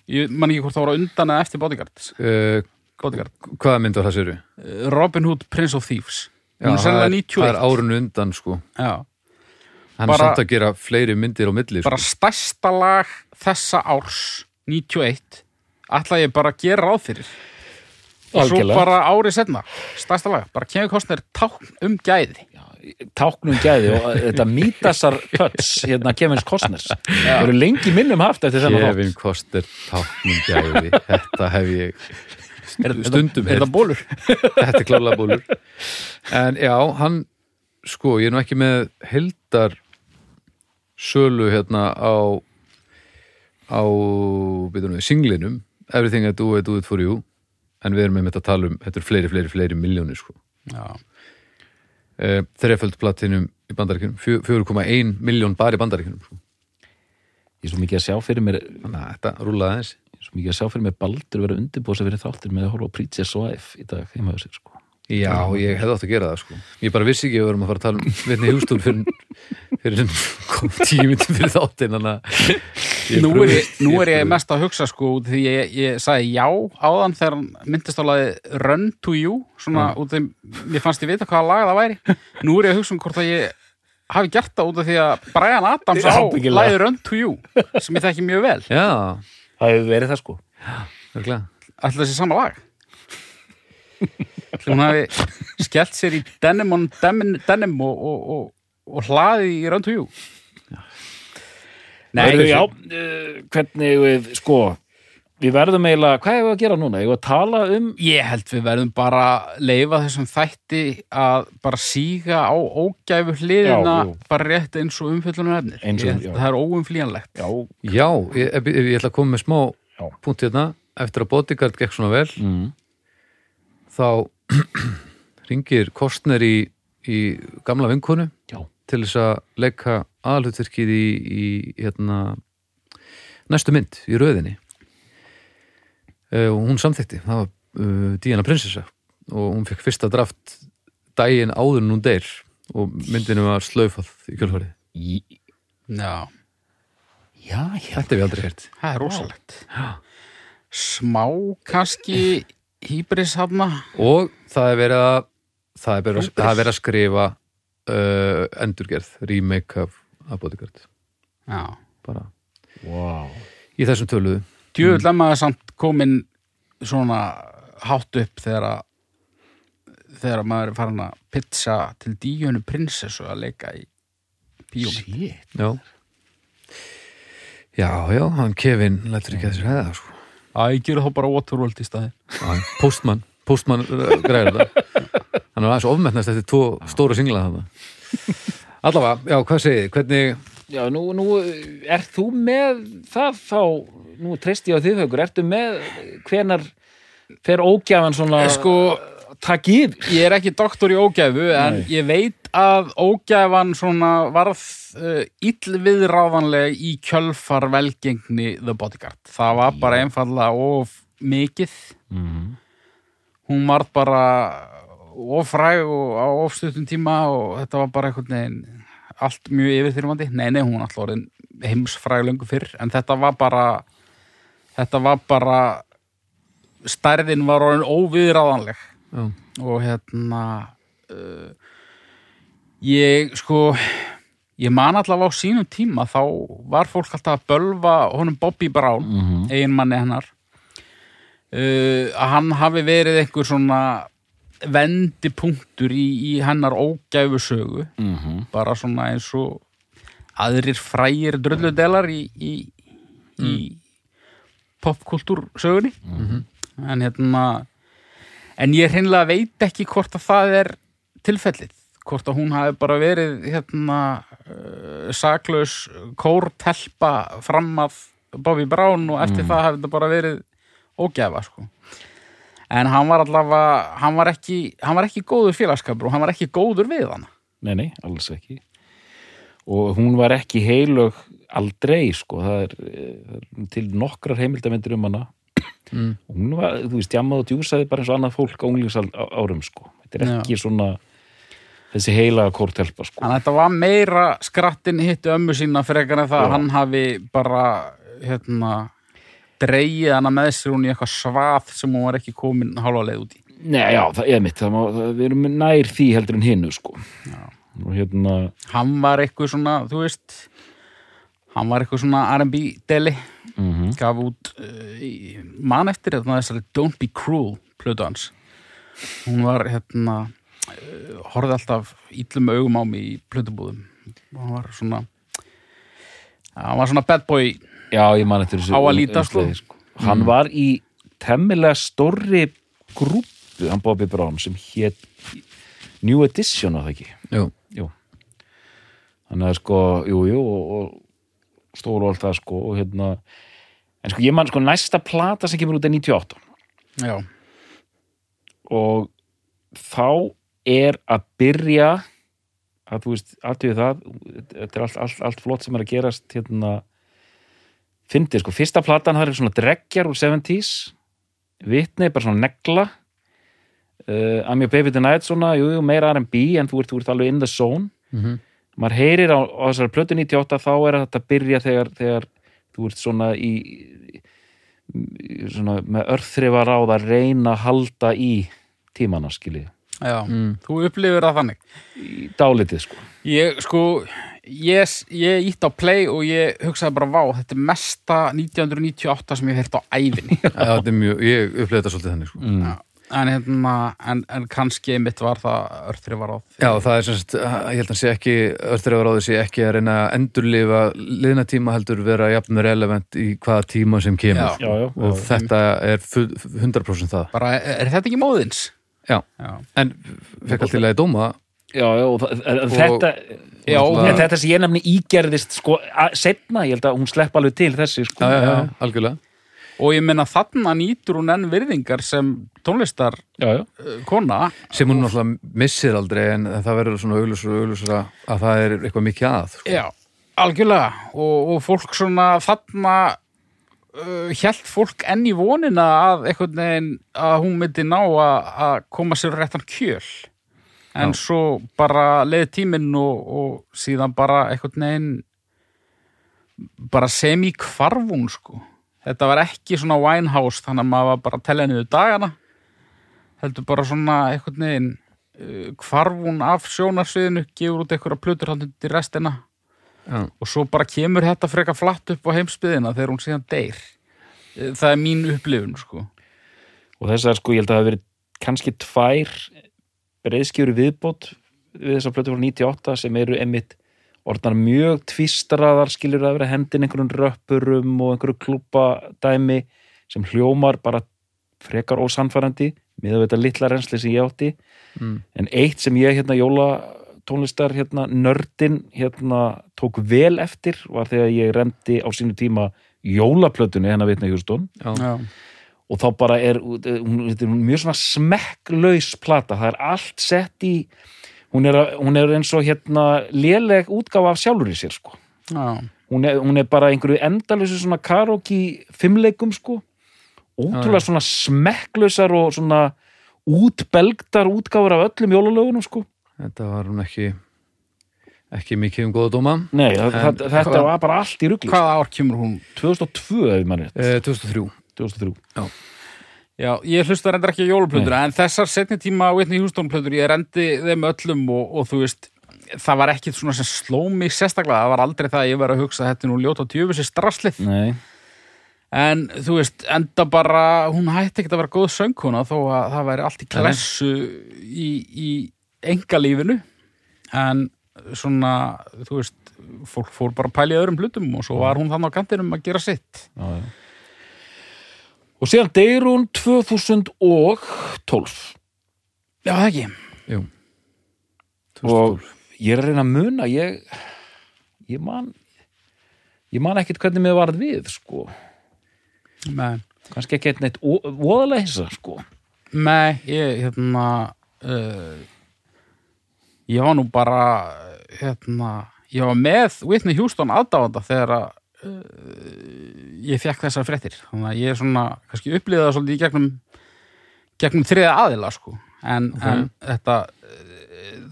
Ég man ekki hvort það voru á undan eða eftir Bodyguard uh, Bodyguard, hvaða mynd var það séru? Uh, Robin Hood, Prince of Thieves. Já, það er, það 91 er árunu undan sko. Já. hann Bara- er samt að gera fleiri myndir á milli sko. bara stærsta lag þessa árs 91 ætla ég bara að gera ráð fyrir. Og svo Algjörlega. bara árið setna stærsta lag, bara kemur kostnir tákn um gæði táknum gæði og þetta mítasar pöts hérna Kevins Costners. Það eru lengi minnum haft eftir þennan Kevin Koster táknum gæði. Þetta hef ég stundum er það bólur? þetta er klálega bólur en já, hann sko, ég er nú ekki með heldar sölu hérna á á, byrjum við, singlinum. Everything I Do, I Do It For You. En við erum með þetta að tala um, þetta er fleiri, fleiri, fleiri miljónir sko. Já. Uh, þreföld platinum í bandaríkjunum. Fjö- 4,1 miljón bara í bandaríkjunum sko. ég er svo mikið að sjá fyrir mér ég þannig að þetta rúlaði aðeins. Er svo mikið að sjá fyrir mér Baldur vera undirbúið sér fyrir þáttir með að horfa á Princess Wife í dag heima á sér sko Já, ég hefði átt að gera það sko. Ég bara vissi ekki að við vorum að fara að tala um Vinni Hjústúl fyrir, fyrir kom tíu myndum fyrir þáttinn ég Nú er, ég, nú er ég mest að hugsa sko út því ég, ég sagði já áðan þegar myndist á lagi Run to You svona út því mér fannst ég vita hvaða lag það væri. Nú er ég að hugsa um hvort að ég hafi gert það út af því að Brian Adams á Ábyggilega. lagi Run to You sem ég þekki mjög vel. Já, það hefur verið það sko. Örglega ætla þessi sama lag hún hafi skellt sér í denim on denim, denim og, og, og, og hlaði í to You Nei, Heyrðu, já, uh, hvernig við sko við verðum eiginlega, hvað hefur að gera núna? Ég var að tala um Ég held við verðum bara leifa þessum þætti að bara síga á ógæfu hliðina Já, bara rétt eins og umfyllunar efnir. Eins og- Ég já. að Það er óumflýjanlegt. já, Já, ég, ég, ég ætla að koma með smá punkt hérna eftir að Bodyguard gekk svona vel mm, þá ringir Kostner í, í gamla vinkonu já. til þess að leika aðalhutverkið í, í hérna, næstu mynd í röðinni. Uh, og hún samþykti það var uh, Diana Prinsessa. Og hún fekk fyrsta draft daginn áður en hún deyr. Og myndinu var slaufað í kjölfarið. Já, já, já. Þetta hef ég aldrei hert það er rosalegt. Smá kannski hýbris hafna. og það er verið að það er verið að, það er verið að skrifa uh, endurgerð, remake af, af Bodyguard Já. bara wow. í þessum töluðu Djöfull mm. maður samt komin svona hátt upp þegar að þegar maður er farin að pizza til díunu prinsessu að leika í bíómynd. Shit. Já Já, já, hann Kevin lætur ekki að þessi hæða sko. Æ, ég gera þá bara Waterworld í staði. Já, Postman, Postman uh, græður þetta. Hann er aðeins ofmetnast eftir tvo stóra singla Allavega, já, hvað segið, þið? hvernig Já, nú, nú ert þú með það þá, nú treysti ég á þið haukur, ertu með hvenar fer ógjafan svona Sko, takk yfir? ég er ekki doktor í ógæfu en Nei. ég veit að ógæfan svona varð uh, illviðráðanlega í kjölfar velgengni The Bodyguard. Það var bara einfallega of mikið Mhm. hún var bara ofræg og á ofstuttum tíma og þetta var bara einhvern veginn allt mjög yfirþyrmandi nei, nei, hún alltaf orðin heimsfræg löngu fyrr en þetta var bara þetta var bara stærðin var orðin óviðráðanleg Já. og hérna uh, ég sko ég man allavega á sínum tíma þá var fólk alltaf að bölva honum Bobby Brown, Mhm. eiginmanni hennar uh, að hann hafi verið einhver svona vendipunktur í, í hennar ógæfu sögu Mhm. bara svona eins og aðrir frægir drulludelar í, í, í popkultúr sögunni en hérna en ég hreinlega veit ekki hvort að það er tilfellið. Hvort að hún hafi bara verið hérna uh, saklaus kórtelpa fram að Bobby Brown og eftir það hafi þetta bara verið ógæfa sko. En hann var allavega hann var ekki, hann var ekki góður félagskapur og hann var ekki góður við hann Nei, nei, alls ekki. Og hún var ekki heilög aldrei, sko. Það er, eh, það er til nokkrar heimildamindir um hana Mm. og hún var, þú veist, jammað og djúsaði bara eins og annað fólk á unglingsárum, sko þetta er ekki svona þessi heila kórtelpa, sko að þetta var meira skrattin hittu ömmu sína frekar en það að Já. hann hafi bara hérna dreigið hana með sér hún í eitthvað svað sem hún var ekki komin hálfa leið út í. Nei, já, það er mitt, það má, það, við erum nær því heldur en hinnu, sko Já. og hérna, Hann var eitthvað svona, þú veist, hann var eitthvað svona R&B deli, mm gaf út uh, í, man eftir þetta þessari Don't Be Cruel plötu hans. Hún var hérna, uh, horfði alltaf íllum augum á mig í plötubúðum. Og Hann var svona, hann var svona bad boy já, Á að líta, umslagi, sko. hann var í temmilega stórri grúpu, hann Bobby Brown sem hét New Edition á það ekki Jú. Jú. Þannig að sko, jú, jú og, og stóru og allt það sko og hérna, en sko ég man sko næsta plata sem kemur út er 98 Já, og þá er að byrja að þú veist, aðtöðu það þetta er allt, allt, allt flott sem er að gerast hérna fyndið sko, fyrsta platan það er svona dreggjar úr 70s vitni, bara svona negla. Uh, I'm your baby tonight svona, jú, jú, meira R&B en þú ert, þú ert alveg in the zone. Mhm. Maður heyrir á, á þessari plötu 98 þá er þetta að byrja þegar, þegar þú ert svona í, svona með örþrifa ráð að reyna að halda í tímana skilji, já. Mm. Þú upplifir það þannig. í dálitið sko Ég, sko, ég, ég ítt á play og ég hugsaði bara, vá, þetta er mesta 1998 sem ég heyrt á ævinni. Já, þetta er mjög, ég upplifði þetta svolítið þannig sko. mm. En, hérna, en, en kannski einmitt var það örþri var á því. Já, það er sem sagt, ég held að sé ekki öllur sé ekki að reyna að endurlifa liðna tíma heldur vera jafn relevant í hvaða tíma sem kemur Já. já, já, og já. þetta er full- 100% það Bara, er, er þetta ekki móðins? Já, Já. en fekk alltaf í dóma já, já og, það- en Og- þetta Já, en þetta sem ég nefni ígerðist sko, að- setna, ég held að hún slepp alveg til þessi sko. Já, já, já, algjörlega Og ég meina þarna nýtur hún enn virðingar sem tónlistar já, já. uh, kona. sem hún náttúrulega missir aldrei en það verður svona augljósur og augljósur að það er eitthvað mikið að sko. Já, algjörlega. Og, og fólk svona þarna uh, hjælt fólk enn í vonina að einhvern veginn að hún myndi ná að, að koma sér á réttan kjöl. En Já. svo bara leið tíminn og, og síðan bara einhvern veginn bara semi kvarfún sko. Þetta var ekki svona Winehouse þannig að maður var bara að tella niður dagana. Heldur bara svona einhvern veginn uh, kvarfún af sjónarsviðinu gefur út einhverja plötur haldið til restina. Já. og svo bara kemur þetta freka flatt upp á heimsbyðina þegar hún síðan deyr. Eh, það er mín upplifun sko. Og þessar sko, ég held að það hafi verið kannski tvær breiðskjöru viðbót við þessar plötu frá 98 sem eru einmitt orðnar mjög tvistraðar skilur að vera hendin einhverjum röppurum og einhverju klúpadæmi sem hljómar bara frekar ósannfærandi með þetta litla reynsli sem ég átti. Mm. en eitt sem ég hérna jóla tónlistar hérna nördin hérna tók vel eftir var þegar ég rendi á sínu tíma jólaplötunni hennar vitna Hjústón og þá bara er hún, þetta er mjög svona smekklaus plata, það er allt sett í hún er, hún er eins og hérna léleg útgáfa af sjálfur í sér sko. Hún er, hún er bara einhverju endalösu svona karaoke fimmleikum sko. Ótrúlega svona smekklausar og svona útbelgdar útgáfur af öllum jólalögunum sko. Þetta var hún ekki ekki mikið um góða dóma. Nei, En þetta hvað- var bara allt í rugli Hvaða ár kemur hún? 2002 ef maður rétt. Eh, 2003 2003 Já, ég hlusta reyndar ekki á jóluplötur en þessar setni tíma Whitney Houston plötur ég rendi þeim öllum og, og þú veist það var ekkit svona sem sló mig sérstaklega, það var aldrei það að ég var að hugsa þetta nú ljóta tjöfusi strasslið Nei, en þú veist, enda bara hún hætti ekkert að vera góð söngkona þó að það væri allt í klessu í, í engalífinu. En svona þú veist, fólk fór bara að pæla í öðrum hlutum og svo var hún þannig á kantinum að gera sitt. Já, já Og síðan deyr hún 2012 Já, það ekki. Jú, og ég er að reyna að muna ég ég man ég man ekkert hvernig mér varð við sko, Nei, kannski ekki neitt ó- voðalega hissa sko. Nei ég, hérna uh, ég var nú bara hérna, ég var með Whitney Houston aðdáðanda þegar að uh, ég fekk þessar fréttir. Þannig að ég er svona, kannski upplýða það svolítið í gegnum gegnum þriða aðila sko. En, en þetta uh,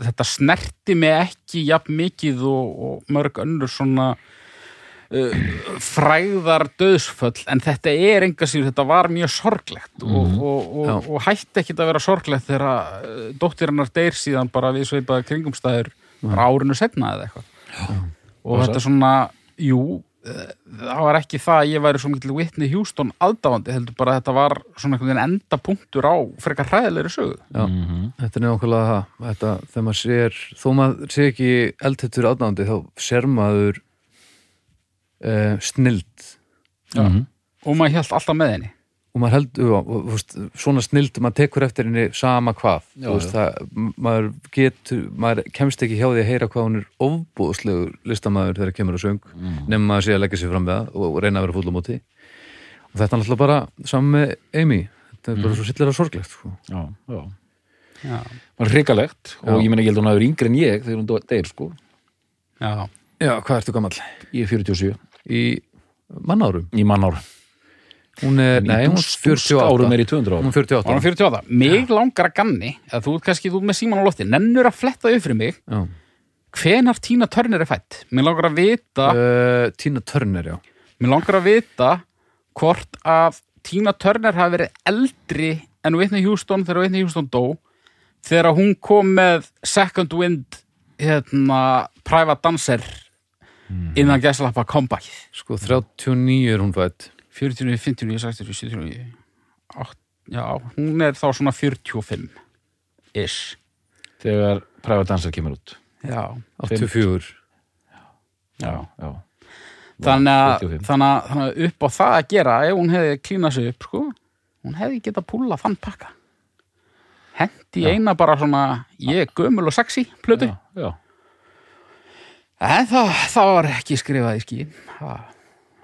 þetta snerti mig ekki jafn mikið og, og mörg önnur svona uh, fræðar döðsföll en þetta er enga síður, þetta var mjög sorglegt og, og, og, Já. og hætti ekkit að vera sorglegt þegar uh, dóttir hennar deyr síðan bara við sveipaði kringumstæður bara árinu setna eða eitthvað. Og Og þetta svona, jú eh, það var ekki það að ég væri svo mikil Whitney Houston aðdáðandi, heldur bara að þetta var svona einhvern veginn endapunktur á frekar hræðilegri sögu. Já, þetta er nefnilega það þetta, þegar maður sér, þó maður sé ekki eldhettur aðnándi, þá sér maður uh, snild. Já. og maður hélt alltaf með henni og maður heldur, og, og, þú veist, svona snild maður tekur eftir henni sama hvað Já, Þú veist, það, maður getur maður kemst ekki hjá því að heyra hvað hún er ofbúðslegur listamaður þegar kemur á söng mm. nema maður sé að leggja sér fram við það og, og reyna að vera fúll á móti. Og þetta er náttúrulega bara saman með Amy. Þetta er bara svo sillir að sorglegt sko. já, já, Já, var hrikalegt. Og Já. ég meina ég held að hún hafi yngri en ég þegar hún deyr sko. Já, Já, hvað ertu gamall? ég er 47 Í mannárum? í mannárum Hún er, nei, hún er 48 árum er í 200 Hún árum er 48 Ára 48. Mig langar að ganni að þú ert kannski þú ert með síman á lofti. Nennur að fletta fyrir mig. Já. hvenar Tína Turner er fætt Mér langar að vita Uh, Tina Turner, já. Mér langar að vita hvort að Tína Turner hafi verið eldri en Whitney Houston þegar Whitney Houston dó þegar hún kom með Second Wind hérna Private Dancer innan gæslappa comeback Sko, 39 er hún fætt 49, 59, 60, 79 8, Já, hún er þá svona 45 ish þegar Private Dancer kemur út. Já, 84 já, já. Þannig að, 45. þannig, að, þannig að upp á það að gera ef hún hefði klínað sig upp sko, hún hefði getað púlað þann pakka. Hendi eina bara svona ég er gömul og sexy plötu. Já, já, en það, það var ekki skrifað í skí það,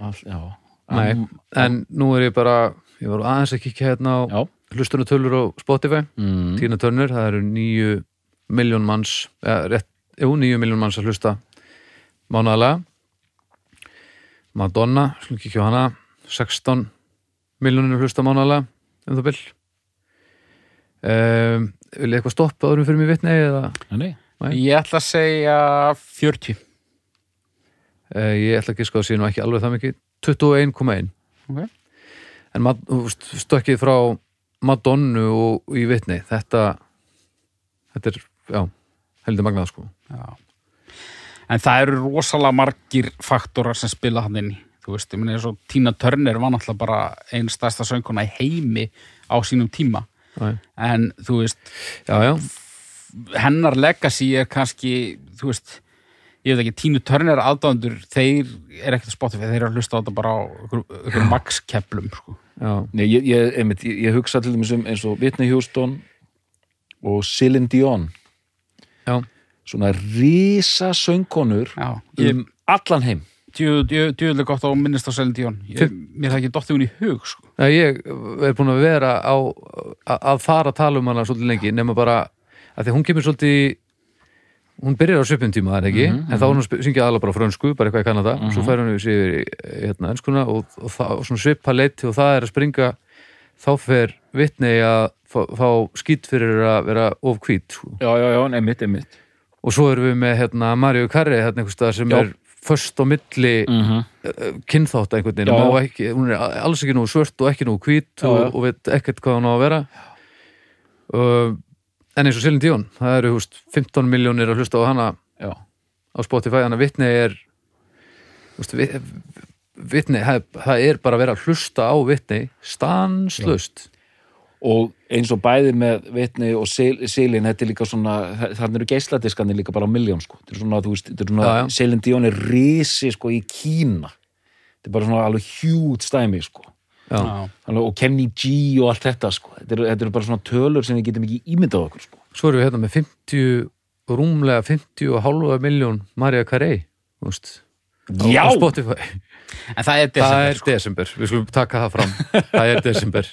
all, já. Nei, En- en nú er ég bara ég var aðeins að kíkja hérna á já. hlustunatölur á Spotify Mm. Tina Turner, það eru nýju miljón manns, eða rétt jú, nýju miljón manns að hlusta mánaðalega Madonna, slúm kíkja á hana 16 miljónir hlusta mánaðalega um það byll um, Vil ég eitthvað stoppa árum fyrir mig vitni eða? Nei, ég ætla að segja 40 uh, ég ætla sko að sé nú ekki alveg það mikið 21,1 Ok. en stökkið frá Madonnu og í vitni þetta þetta er, já, heldur magnað sko Já. En það eru rosalega margir faktorar sem spila hann inn í. Þú veist, ég meina eins og Tina Turner var náttúrulega bara einn stærsta sönguna í heimi á sínum tíma. Æ. En þú veist, já, já, hennar legacy er kannski, þú veist, ég veit ekki, Tina Turner aðdándur, þeir er ekkert að Spotify, þeir eru að hlusta á þetta bara á ykkur, max-keplum, sko. Nei ég, ég, einmitt, ég, ég hugsa til dæmis um eins og Whitney Houston og Celine Dion já, svona risa söngkonur um allan heim djúðlega gott á minnist á Selin Dion. Ég, mér það ekki dottið hún í hug, sko. Já, ég er búin að vera á að, að fara að tala um hana svolítið lengi nema bara að því að hún kemur svolítið hún byrjar á svipum tíma það er ekki en þá er hún syngja aðla bara frönsku bara eitthvað í Kanada svo fær hún yfir hérna, enskuna og, og, og svona svipa leiti og það er að springa þá fer vitni að fá, fá skýt fyrir að vera of hvít sko. já, já, já, einmitt, einmitt. Og svo erum við með hérna Maríu Karri hérna einhvers staðar sem Já. er först á milli mm -hmm. kynþátt einhvern veginn, ekki, hún er alls ekki nú svört og ekki nú hvít Já, og, og veit ekkert hvað hún á að vera. Uh, en eins og Silin Díón það eru húst 15 miljónir að hlusta á hana já, á Spotify, þannig að vitni er húst, vi, vitni, það, er bara að vera að hlusta á vitni stanslust og eins og bæði með vitni og sil, silin, þetta er líka svona þannig eru geisladiskanir líka bara á miljón sko. þetta er svona, þú veist, þetta er svona silin Dion er risi sko í Kína. Þetta er bara svona alveg hjút stæmi sko. Alveg, og Kenny G og allt þetta sko. þetta eru er bara svona tölur sem við getum ekki ímyndað okkur sko. svo erum við hérna með 50 rúmlega 50 og halva miljón húst á, Já! á Spotify En það er það desember, er sko. desember, við skulum taka það fram það er desember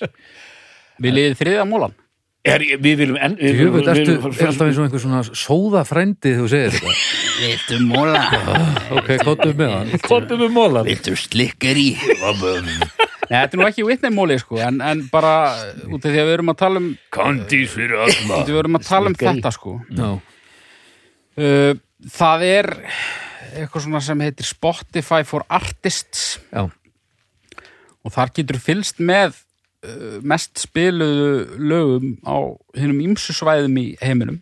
Við liðið þriða mólan. Er, við viljum en, við, Jú, veit, ertu við- er alltaf eins og einhver svona sóða frændi þú segir þetta Viltu móla? ok, kottum með hann Kottum við mólan Viltu slikkar í? Nei, þetta er nú ekki vitneimóli, sko, en, en bara uh, út af því að við erum að tala um Kandís fyrir að við erum að tala um Slikkar í. þetta, sko. já, Uh, það er eitthvað svona sem heitir Spotify for Artists já, og þar getur fylst með mest spiluðu lögum á hinnum ýmsu svæðum í heiminum.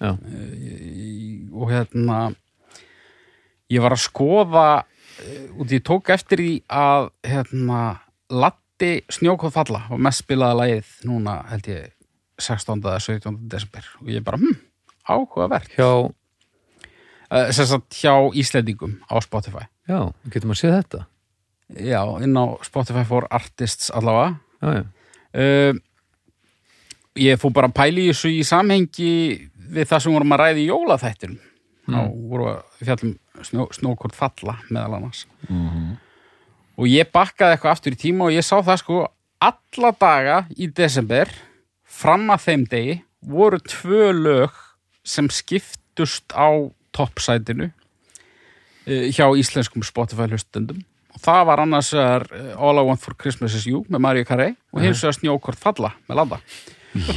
Já, í- og hérna ég var að skoða uh, út í tók eftir í að hérna Latti Snjókóð falla og mest spilaða lagið núna held ég 16. eða 17. desember. Og ég bara, hm, áhugavert. Hjá sagt hjá Íslendingum á Spotify. Já, getur maður séð þetta? Já, inn á Spotify for Artists allavega já, já, uh, ég fór bara að pæla í þessu í samhengi við það sem vorum að ræða í jólaþættinum. Þá voru að fjallum snjó, snjókort falla meðal annars. Og ég bakkaði eitthvað aftur í tíma og ég sá það sko alla daga í desember fram að þeim degi voru tvö lög sem skiptust á toppsætinu eh, hjá íslenskum Spotify hlustendum það var annars eh, All I Want for Christmas is You með Maríu Carey og hins vegar Snjókort falla með Landa.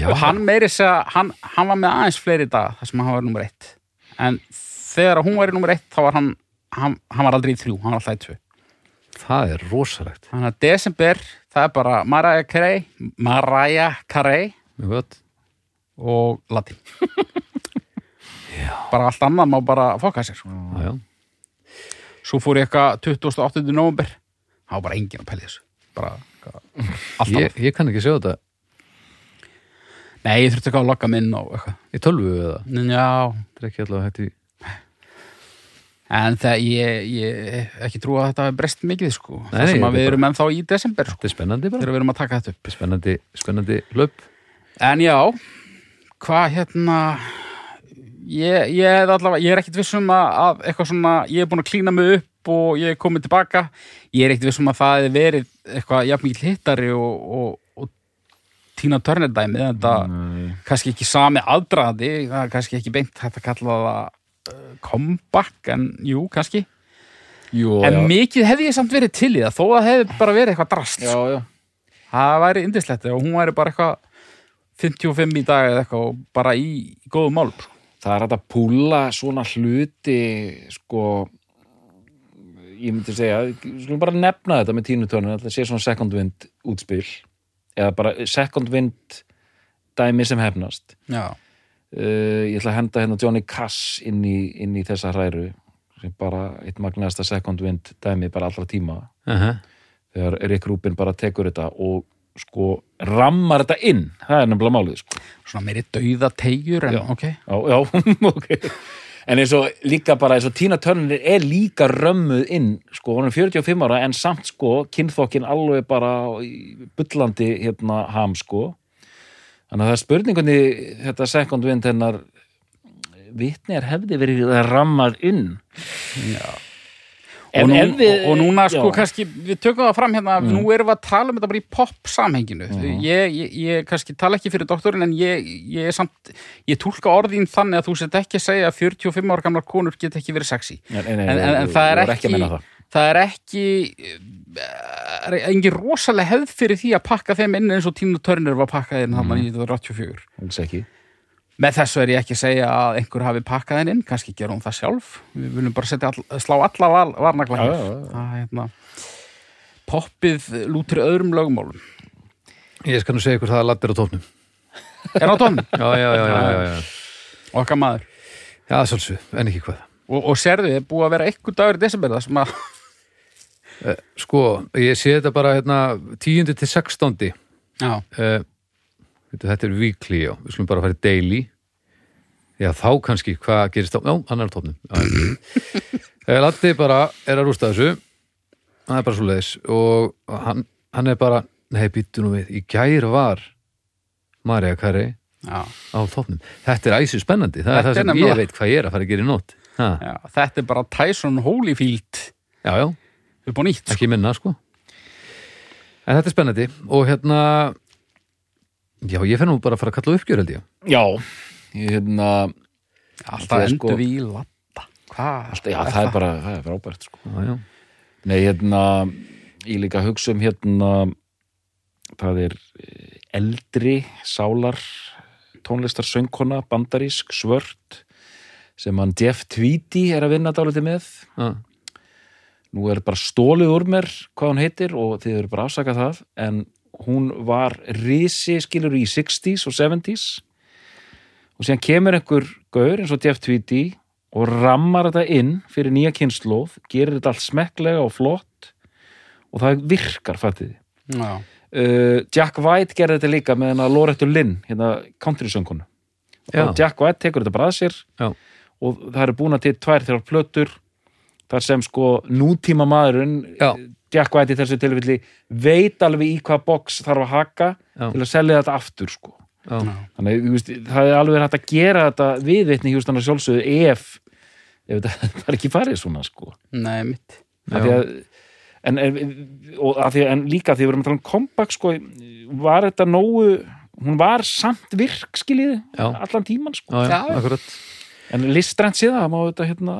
Og hann meiri segja, hann, hann var með aðeins fleiri daga þar sem hann var nummer eitt. En þegar hún var í nummer eitt þá var hann, hann, hann var aldrei í þrjú, hann var alltaf í tvö. Það er rosalegt. Þannig að desember, það er bara Mariah Carey, Mariah Carey og Latin. Bara allt annað má bara fokka sér sko. já, já. Svo fór ég eitthvað 28. november það var bara enginn að pæli þessu. Bara eitthvað, allt Ég, ég kann ekki sjá þetta. Nei, ég þurfti eitthvað að logga minn og eitthvað. Í tölvu eða, já, þetta er ekki allavega hægt í en það ég, ég ekki trú að þetta hafi breyst mikið sko. Nei, það sem nei, að við er erum ennþá í desember sko, þetta er spennandi bara. Þegar við erum að taka þetta upp. Spennandi, spennandi löp. En já, hvað hérna ég, ég allavega ég er ekkit vissum að, að eitthvað svona ég er búin að klína mig upp og ég er komið tilbaka. Ég er ekkit vissum að það hefði verið eitthvað jafn mikið hittari og, og, og tína törnedæmi þetta kannski ekki sami aðdraði það er kannski ekki beint hægt að kalla það uh, comeback en jú, kannski. Jú, en já, mikið hefði ég samt verið til í það þó að hefði bara verið eitthvað drast. Já, já. það væri indislegt og hún væri bara eitthvað 55 í dag eða eitthvað og bara í, góðum málum sko. Það er hægt að púla svona hluti sko ég myndi segja, skulum bara nefna þetta með tínutónu, þetta sé svona second wind útspil, eða bara second wind dæmi sem hefnast. Uh, ég ætla að henda hérna Johnny Cass inn í, inn í þessa hræru sem bara eitt magnaðasta second wind dæmi bara allra tíma. Uh -huh. þegar Rick Rubin bara tekur þetta og sko rammar þetta inn. Það er nefnilega málið sko. Svona meiri dauða tegjur en Já. ok. Já, já, ok. En eins og líka bara eins og Tina Turner er líka römmuð inn sko, hún er 45 ára en samt sko kynþokkin alveg bara í bullandi hérna ham sko. Þannig að það er spurningunni þetta second wind hennar vitni er hefði verið rammað inn. Já. En og, nú, við- og, núna sko já. Mm. kannski við tökum það fram hérna, nú erum við að tala um þetta bara í pop samhenginu ég, ég, ég kannski tala ekki fyrir doktorinn en ég, ég er samt, ég túlka orðin þannig að þú sett ekki að segja að 45 ára gamlar konur get ekki verið sexy Nei, nei, en, en, en það er ekki, það. það er ekki er engin rosalega hefð fyrir því að pakka þeim inn eins og Tínu Törnir var pakkað inn hann í 1984 alls ekki Með þessu er ég ekki að segja að einhver hafi pakkað henn inn, kannski gera hún það sjálf. Við viljum bara setja all, slá alla var, hér. já, já. Það, hérna, poppið lútur öðrum lögumálum. Ég skal nú segja ykkur það að laddir á tóknum Er á tónum? Já, já, já, já. Okkar maður. Já, svolsug, en ekki hvað Og, og sérðu, er búið að vera einhver dagur í desember það sem að, Sko, ég sé þetta bara hérna 10. til 16. já, Uh, þetta er weekly, já, við skulum bara fara í daily. Já, þá kannski, hvað gerist þá? Já, hann er á tóknum uh, Laddi bara er að rústa þessu. Það er bara svo leiðis og hann, hann er bara, nei, býttu nú við. Í gær var Marja Kari já, á tóknum Þetta er æsi spennandi, það Þetta er það sem ég veit hvað ég er að fara að gera í nótt. Já, þetta er bara Tyson Holyfield. Já, já, upp á nýtt. Sko. ekki minna sko. En þetta er spennandi. Og hérna Já, ég fer nú bara að fara að kalla uppgjör held ég já, ég hérna Alltaf Það endur sko- við í latta. Hvað? alltaf, já, það er bara, það er frábært sko. Já, já, nei, hérna ég líka að hugsa um hérna það er eh, eldri sálar tónlistar söngkona, bandarísk, svört sem hann Jeff Tweedy er að vinna dálítið með já. nú er bara stólið úr mér hvað hún heitir og þið eru bara að afsaka það en hún var risi skilur í 60s og 70s og síðan kemur einhver gaur eins og Jeff Tweedy og rammar þetta inn fyrir nýja kynnslóð gerir þetta allt smekklega og flott og það virkar fættið uh, Jack White gerði þetta líka með hennar Loretto Lynn, hérna country söngunu Já. og Jack White tekur þetta bara að sér Já. og það eru búin að til tvær þrjár plötur þar sem sko nútíma maðurinn Já. Jack White í þessu tilfelli veit alveg í hvað box þarf að haka Já. til að selja þetta aftur sko já. þannig það er alveg hægt að gera þetta viðveitni hjústan að sjálfsögðu ef, ef þetta var ekki farið svona sko nei, mitt. Af því að, en, af því, að- en líka því að við erum að tala um comeback sko, var þetta nógu hún var samt virk skiljiði Já. allan tíman sko. já, já, en listrænt séð það má þetta hérna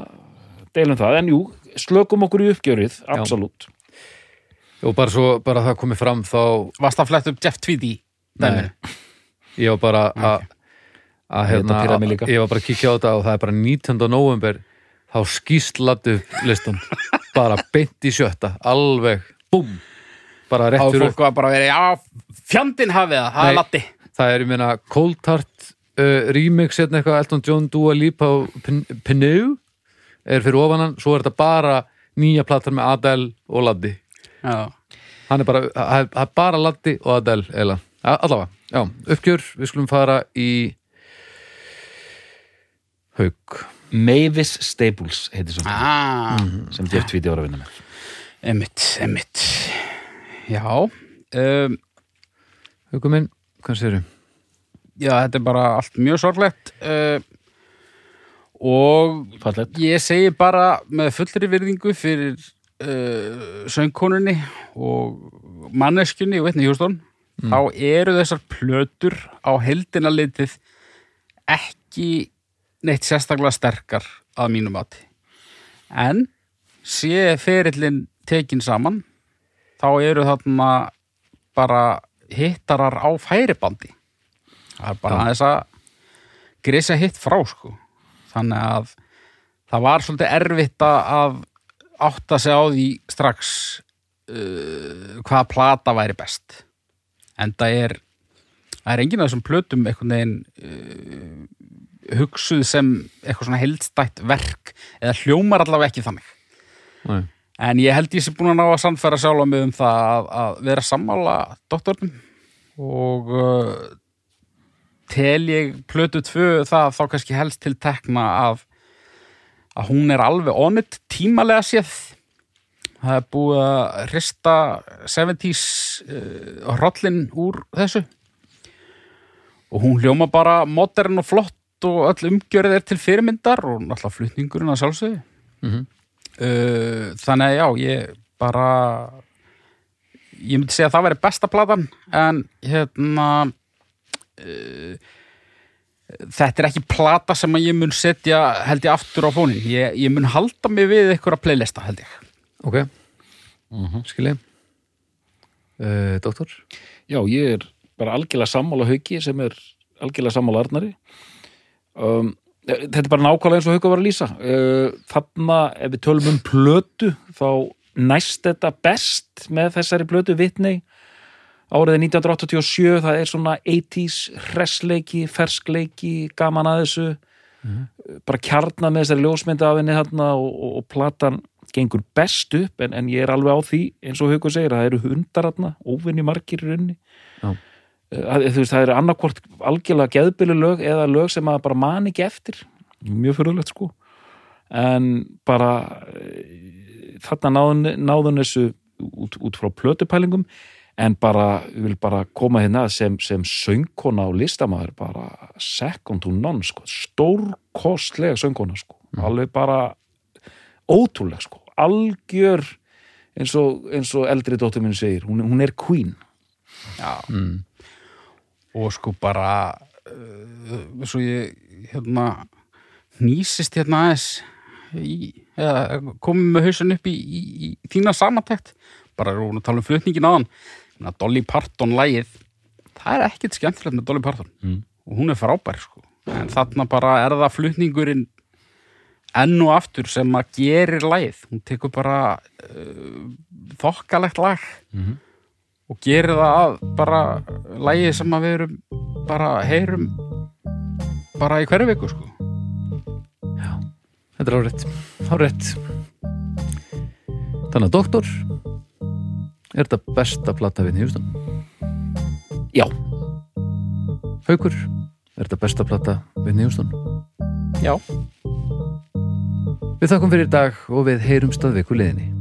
deilum það, en jú, slökum okkur í uppgjörið absolutt, og bara svo, bara það komið fram þá Varst að flett upp Jeff Tweedy? dæminu? ég var bara að að hérna, ég var bara að kíkja á þetta og það er bara 19. november þá skýst laddu listan bara beint í sjötta, alveg búm, bara rétt Þá fyrir fólk var bara að vera, já, fjandinn hafið það, það Nei. er latti. það er, ég meina, Cold Tart uh, remix, hérna eitthvað Elton John Dua Lipa Pinu er fyrir ofanan, svo er þetta bara nýja platar með Adele og Laddi hann er bara, það er- bara Laddi og Adele eða, allavega, já, uppgjör við skulum fara í Haug Mavis Staples heitir svo ah, sem Jeff Tweedy var að vinna með emitt, emitt. Já, um, Haugur minn, hvað séru? já, þetta er bara allt mjög sorglegt uh, og Fallegt. ég segi bara með fullri virðingu fyrir uh, söngkonunni og manneskjunni og veitni Hjústón þá eru þessar plötur á heldina litið ekki neitt sérstaklega sterkar að mínu mati. En sé ferillin tekin saman þá eru þarna bara hittarar á færibandi. Það er bara aðeins að grísa hitt frá sko. Þannig að það var svolítið erfitt að- að átta sig á því strax uh, hvaða plata væri best. En það er það er enginn af þessum plötum einhvern veginn uh, hugsuð sem eitthvað svona heldstætt verk eða hljómar allavega ekki þannig. Nei. en ég held ég sé búin að ná að sannfæra sjálfa mig um það að, að vera sammála doktornum. Og uh, tel ég plötu tvö það þá kannski helst til tekna að, að hún er alveg onnit tímalega séð. Það er búið að hrista 70s uh, hrollin úr þessu. Og hún hljóma bara modern og flott og öll umgjörð er til fyrirmyndar og náttúrulega flutningurinn að sjálfsögðu. Mhm. uh, þannig að já, ég bara ég myndi segja að það væri besta platan en hérna uh, þetta er ekki plata sem að ég mun setja held ég aftur á fónin ég, ég mun halda mig við einhverja playlista held ég. Ok, Mhm. skilji. Uh, Doktor? Já, ég er bara algjörlega sammála hauki sem er algjörlega sammála arnari. Um, Þetta er bara nákvæmlega eins og hauka var að lýsa. Uh, Þarna, ef við tölum um plötu þá næst þetta best með þessari plötu vitnei Árið 1987, það er svona 80s hressleiki, ferskleiki, gaman að þessu. Bara kjarna með þessari ljósmynda af henni þarna og, og, og platan gengur best upp en, en ég er alveg á því eins og Haukur segir að það eru hundar þarna, óvinni margir í rauninni. Já. Eh, að, þú veist, það eru annarkvort algjörlega geðbylu lög eða lög sem að bara man ekki eftir. Mjög fyrirlegt sko. En bara eh, þarna náðun, náðun þessu út, út frá plötupælingum en bara, ég vil bara koma hérna sem, sem söngkona og listamaður bara second to none sko, stórkostlega söngkona sko, alveg bara ótrúleg sko, algjör eins og, eins og eldri dóttur minn segir, hún, hún er queen. Já. Mm. og sko bara uh, svo ég hérna nýsist hérna aðeins í, eða komið með hausin upp í, í, í þína samantækt bara erum við að tala um flutningin aðan Dolly Parton lægið það er ekkert skemmtilegt með Dolly Parton. Mm. og hún er frábær sko. En þarna bara er það flutningurinn enn og aftur sem að gerir lægið, hún tekur bara uh, þokkalegt lag Mhm. og gerir það að bara lægið sem að við erum bara heyrum bara í hverju viku sko. Þetta er árétt, árétt Þannig að Doktor Er þetta besta plata við Hjústan? Já, Haukur, er þetta besta plata við Hjústan? Já. Við þakkum fyrir dag og við heyrumst að viku liðinni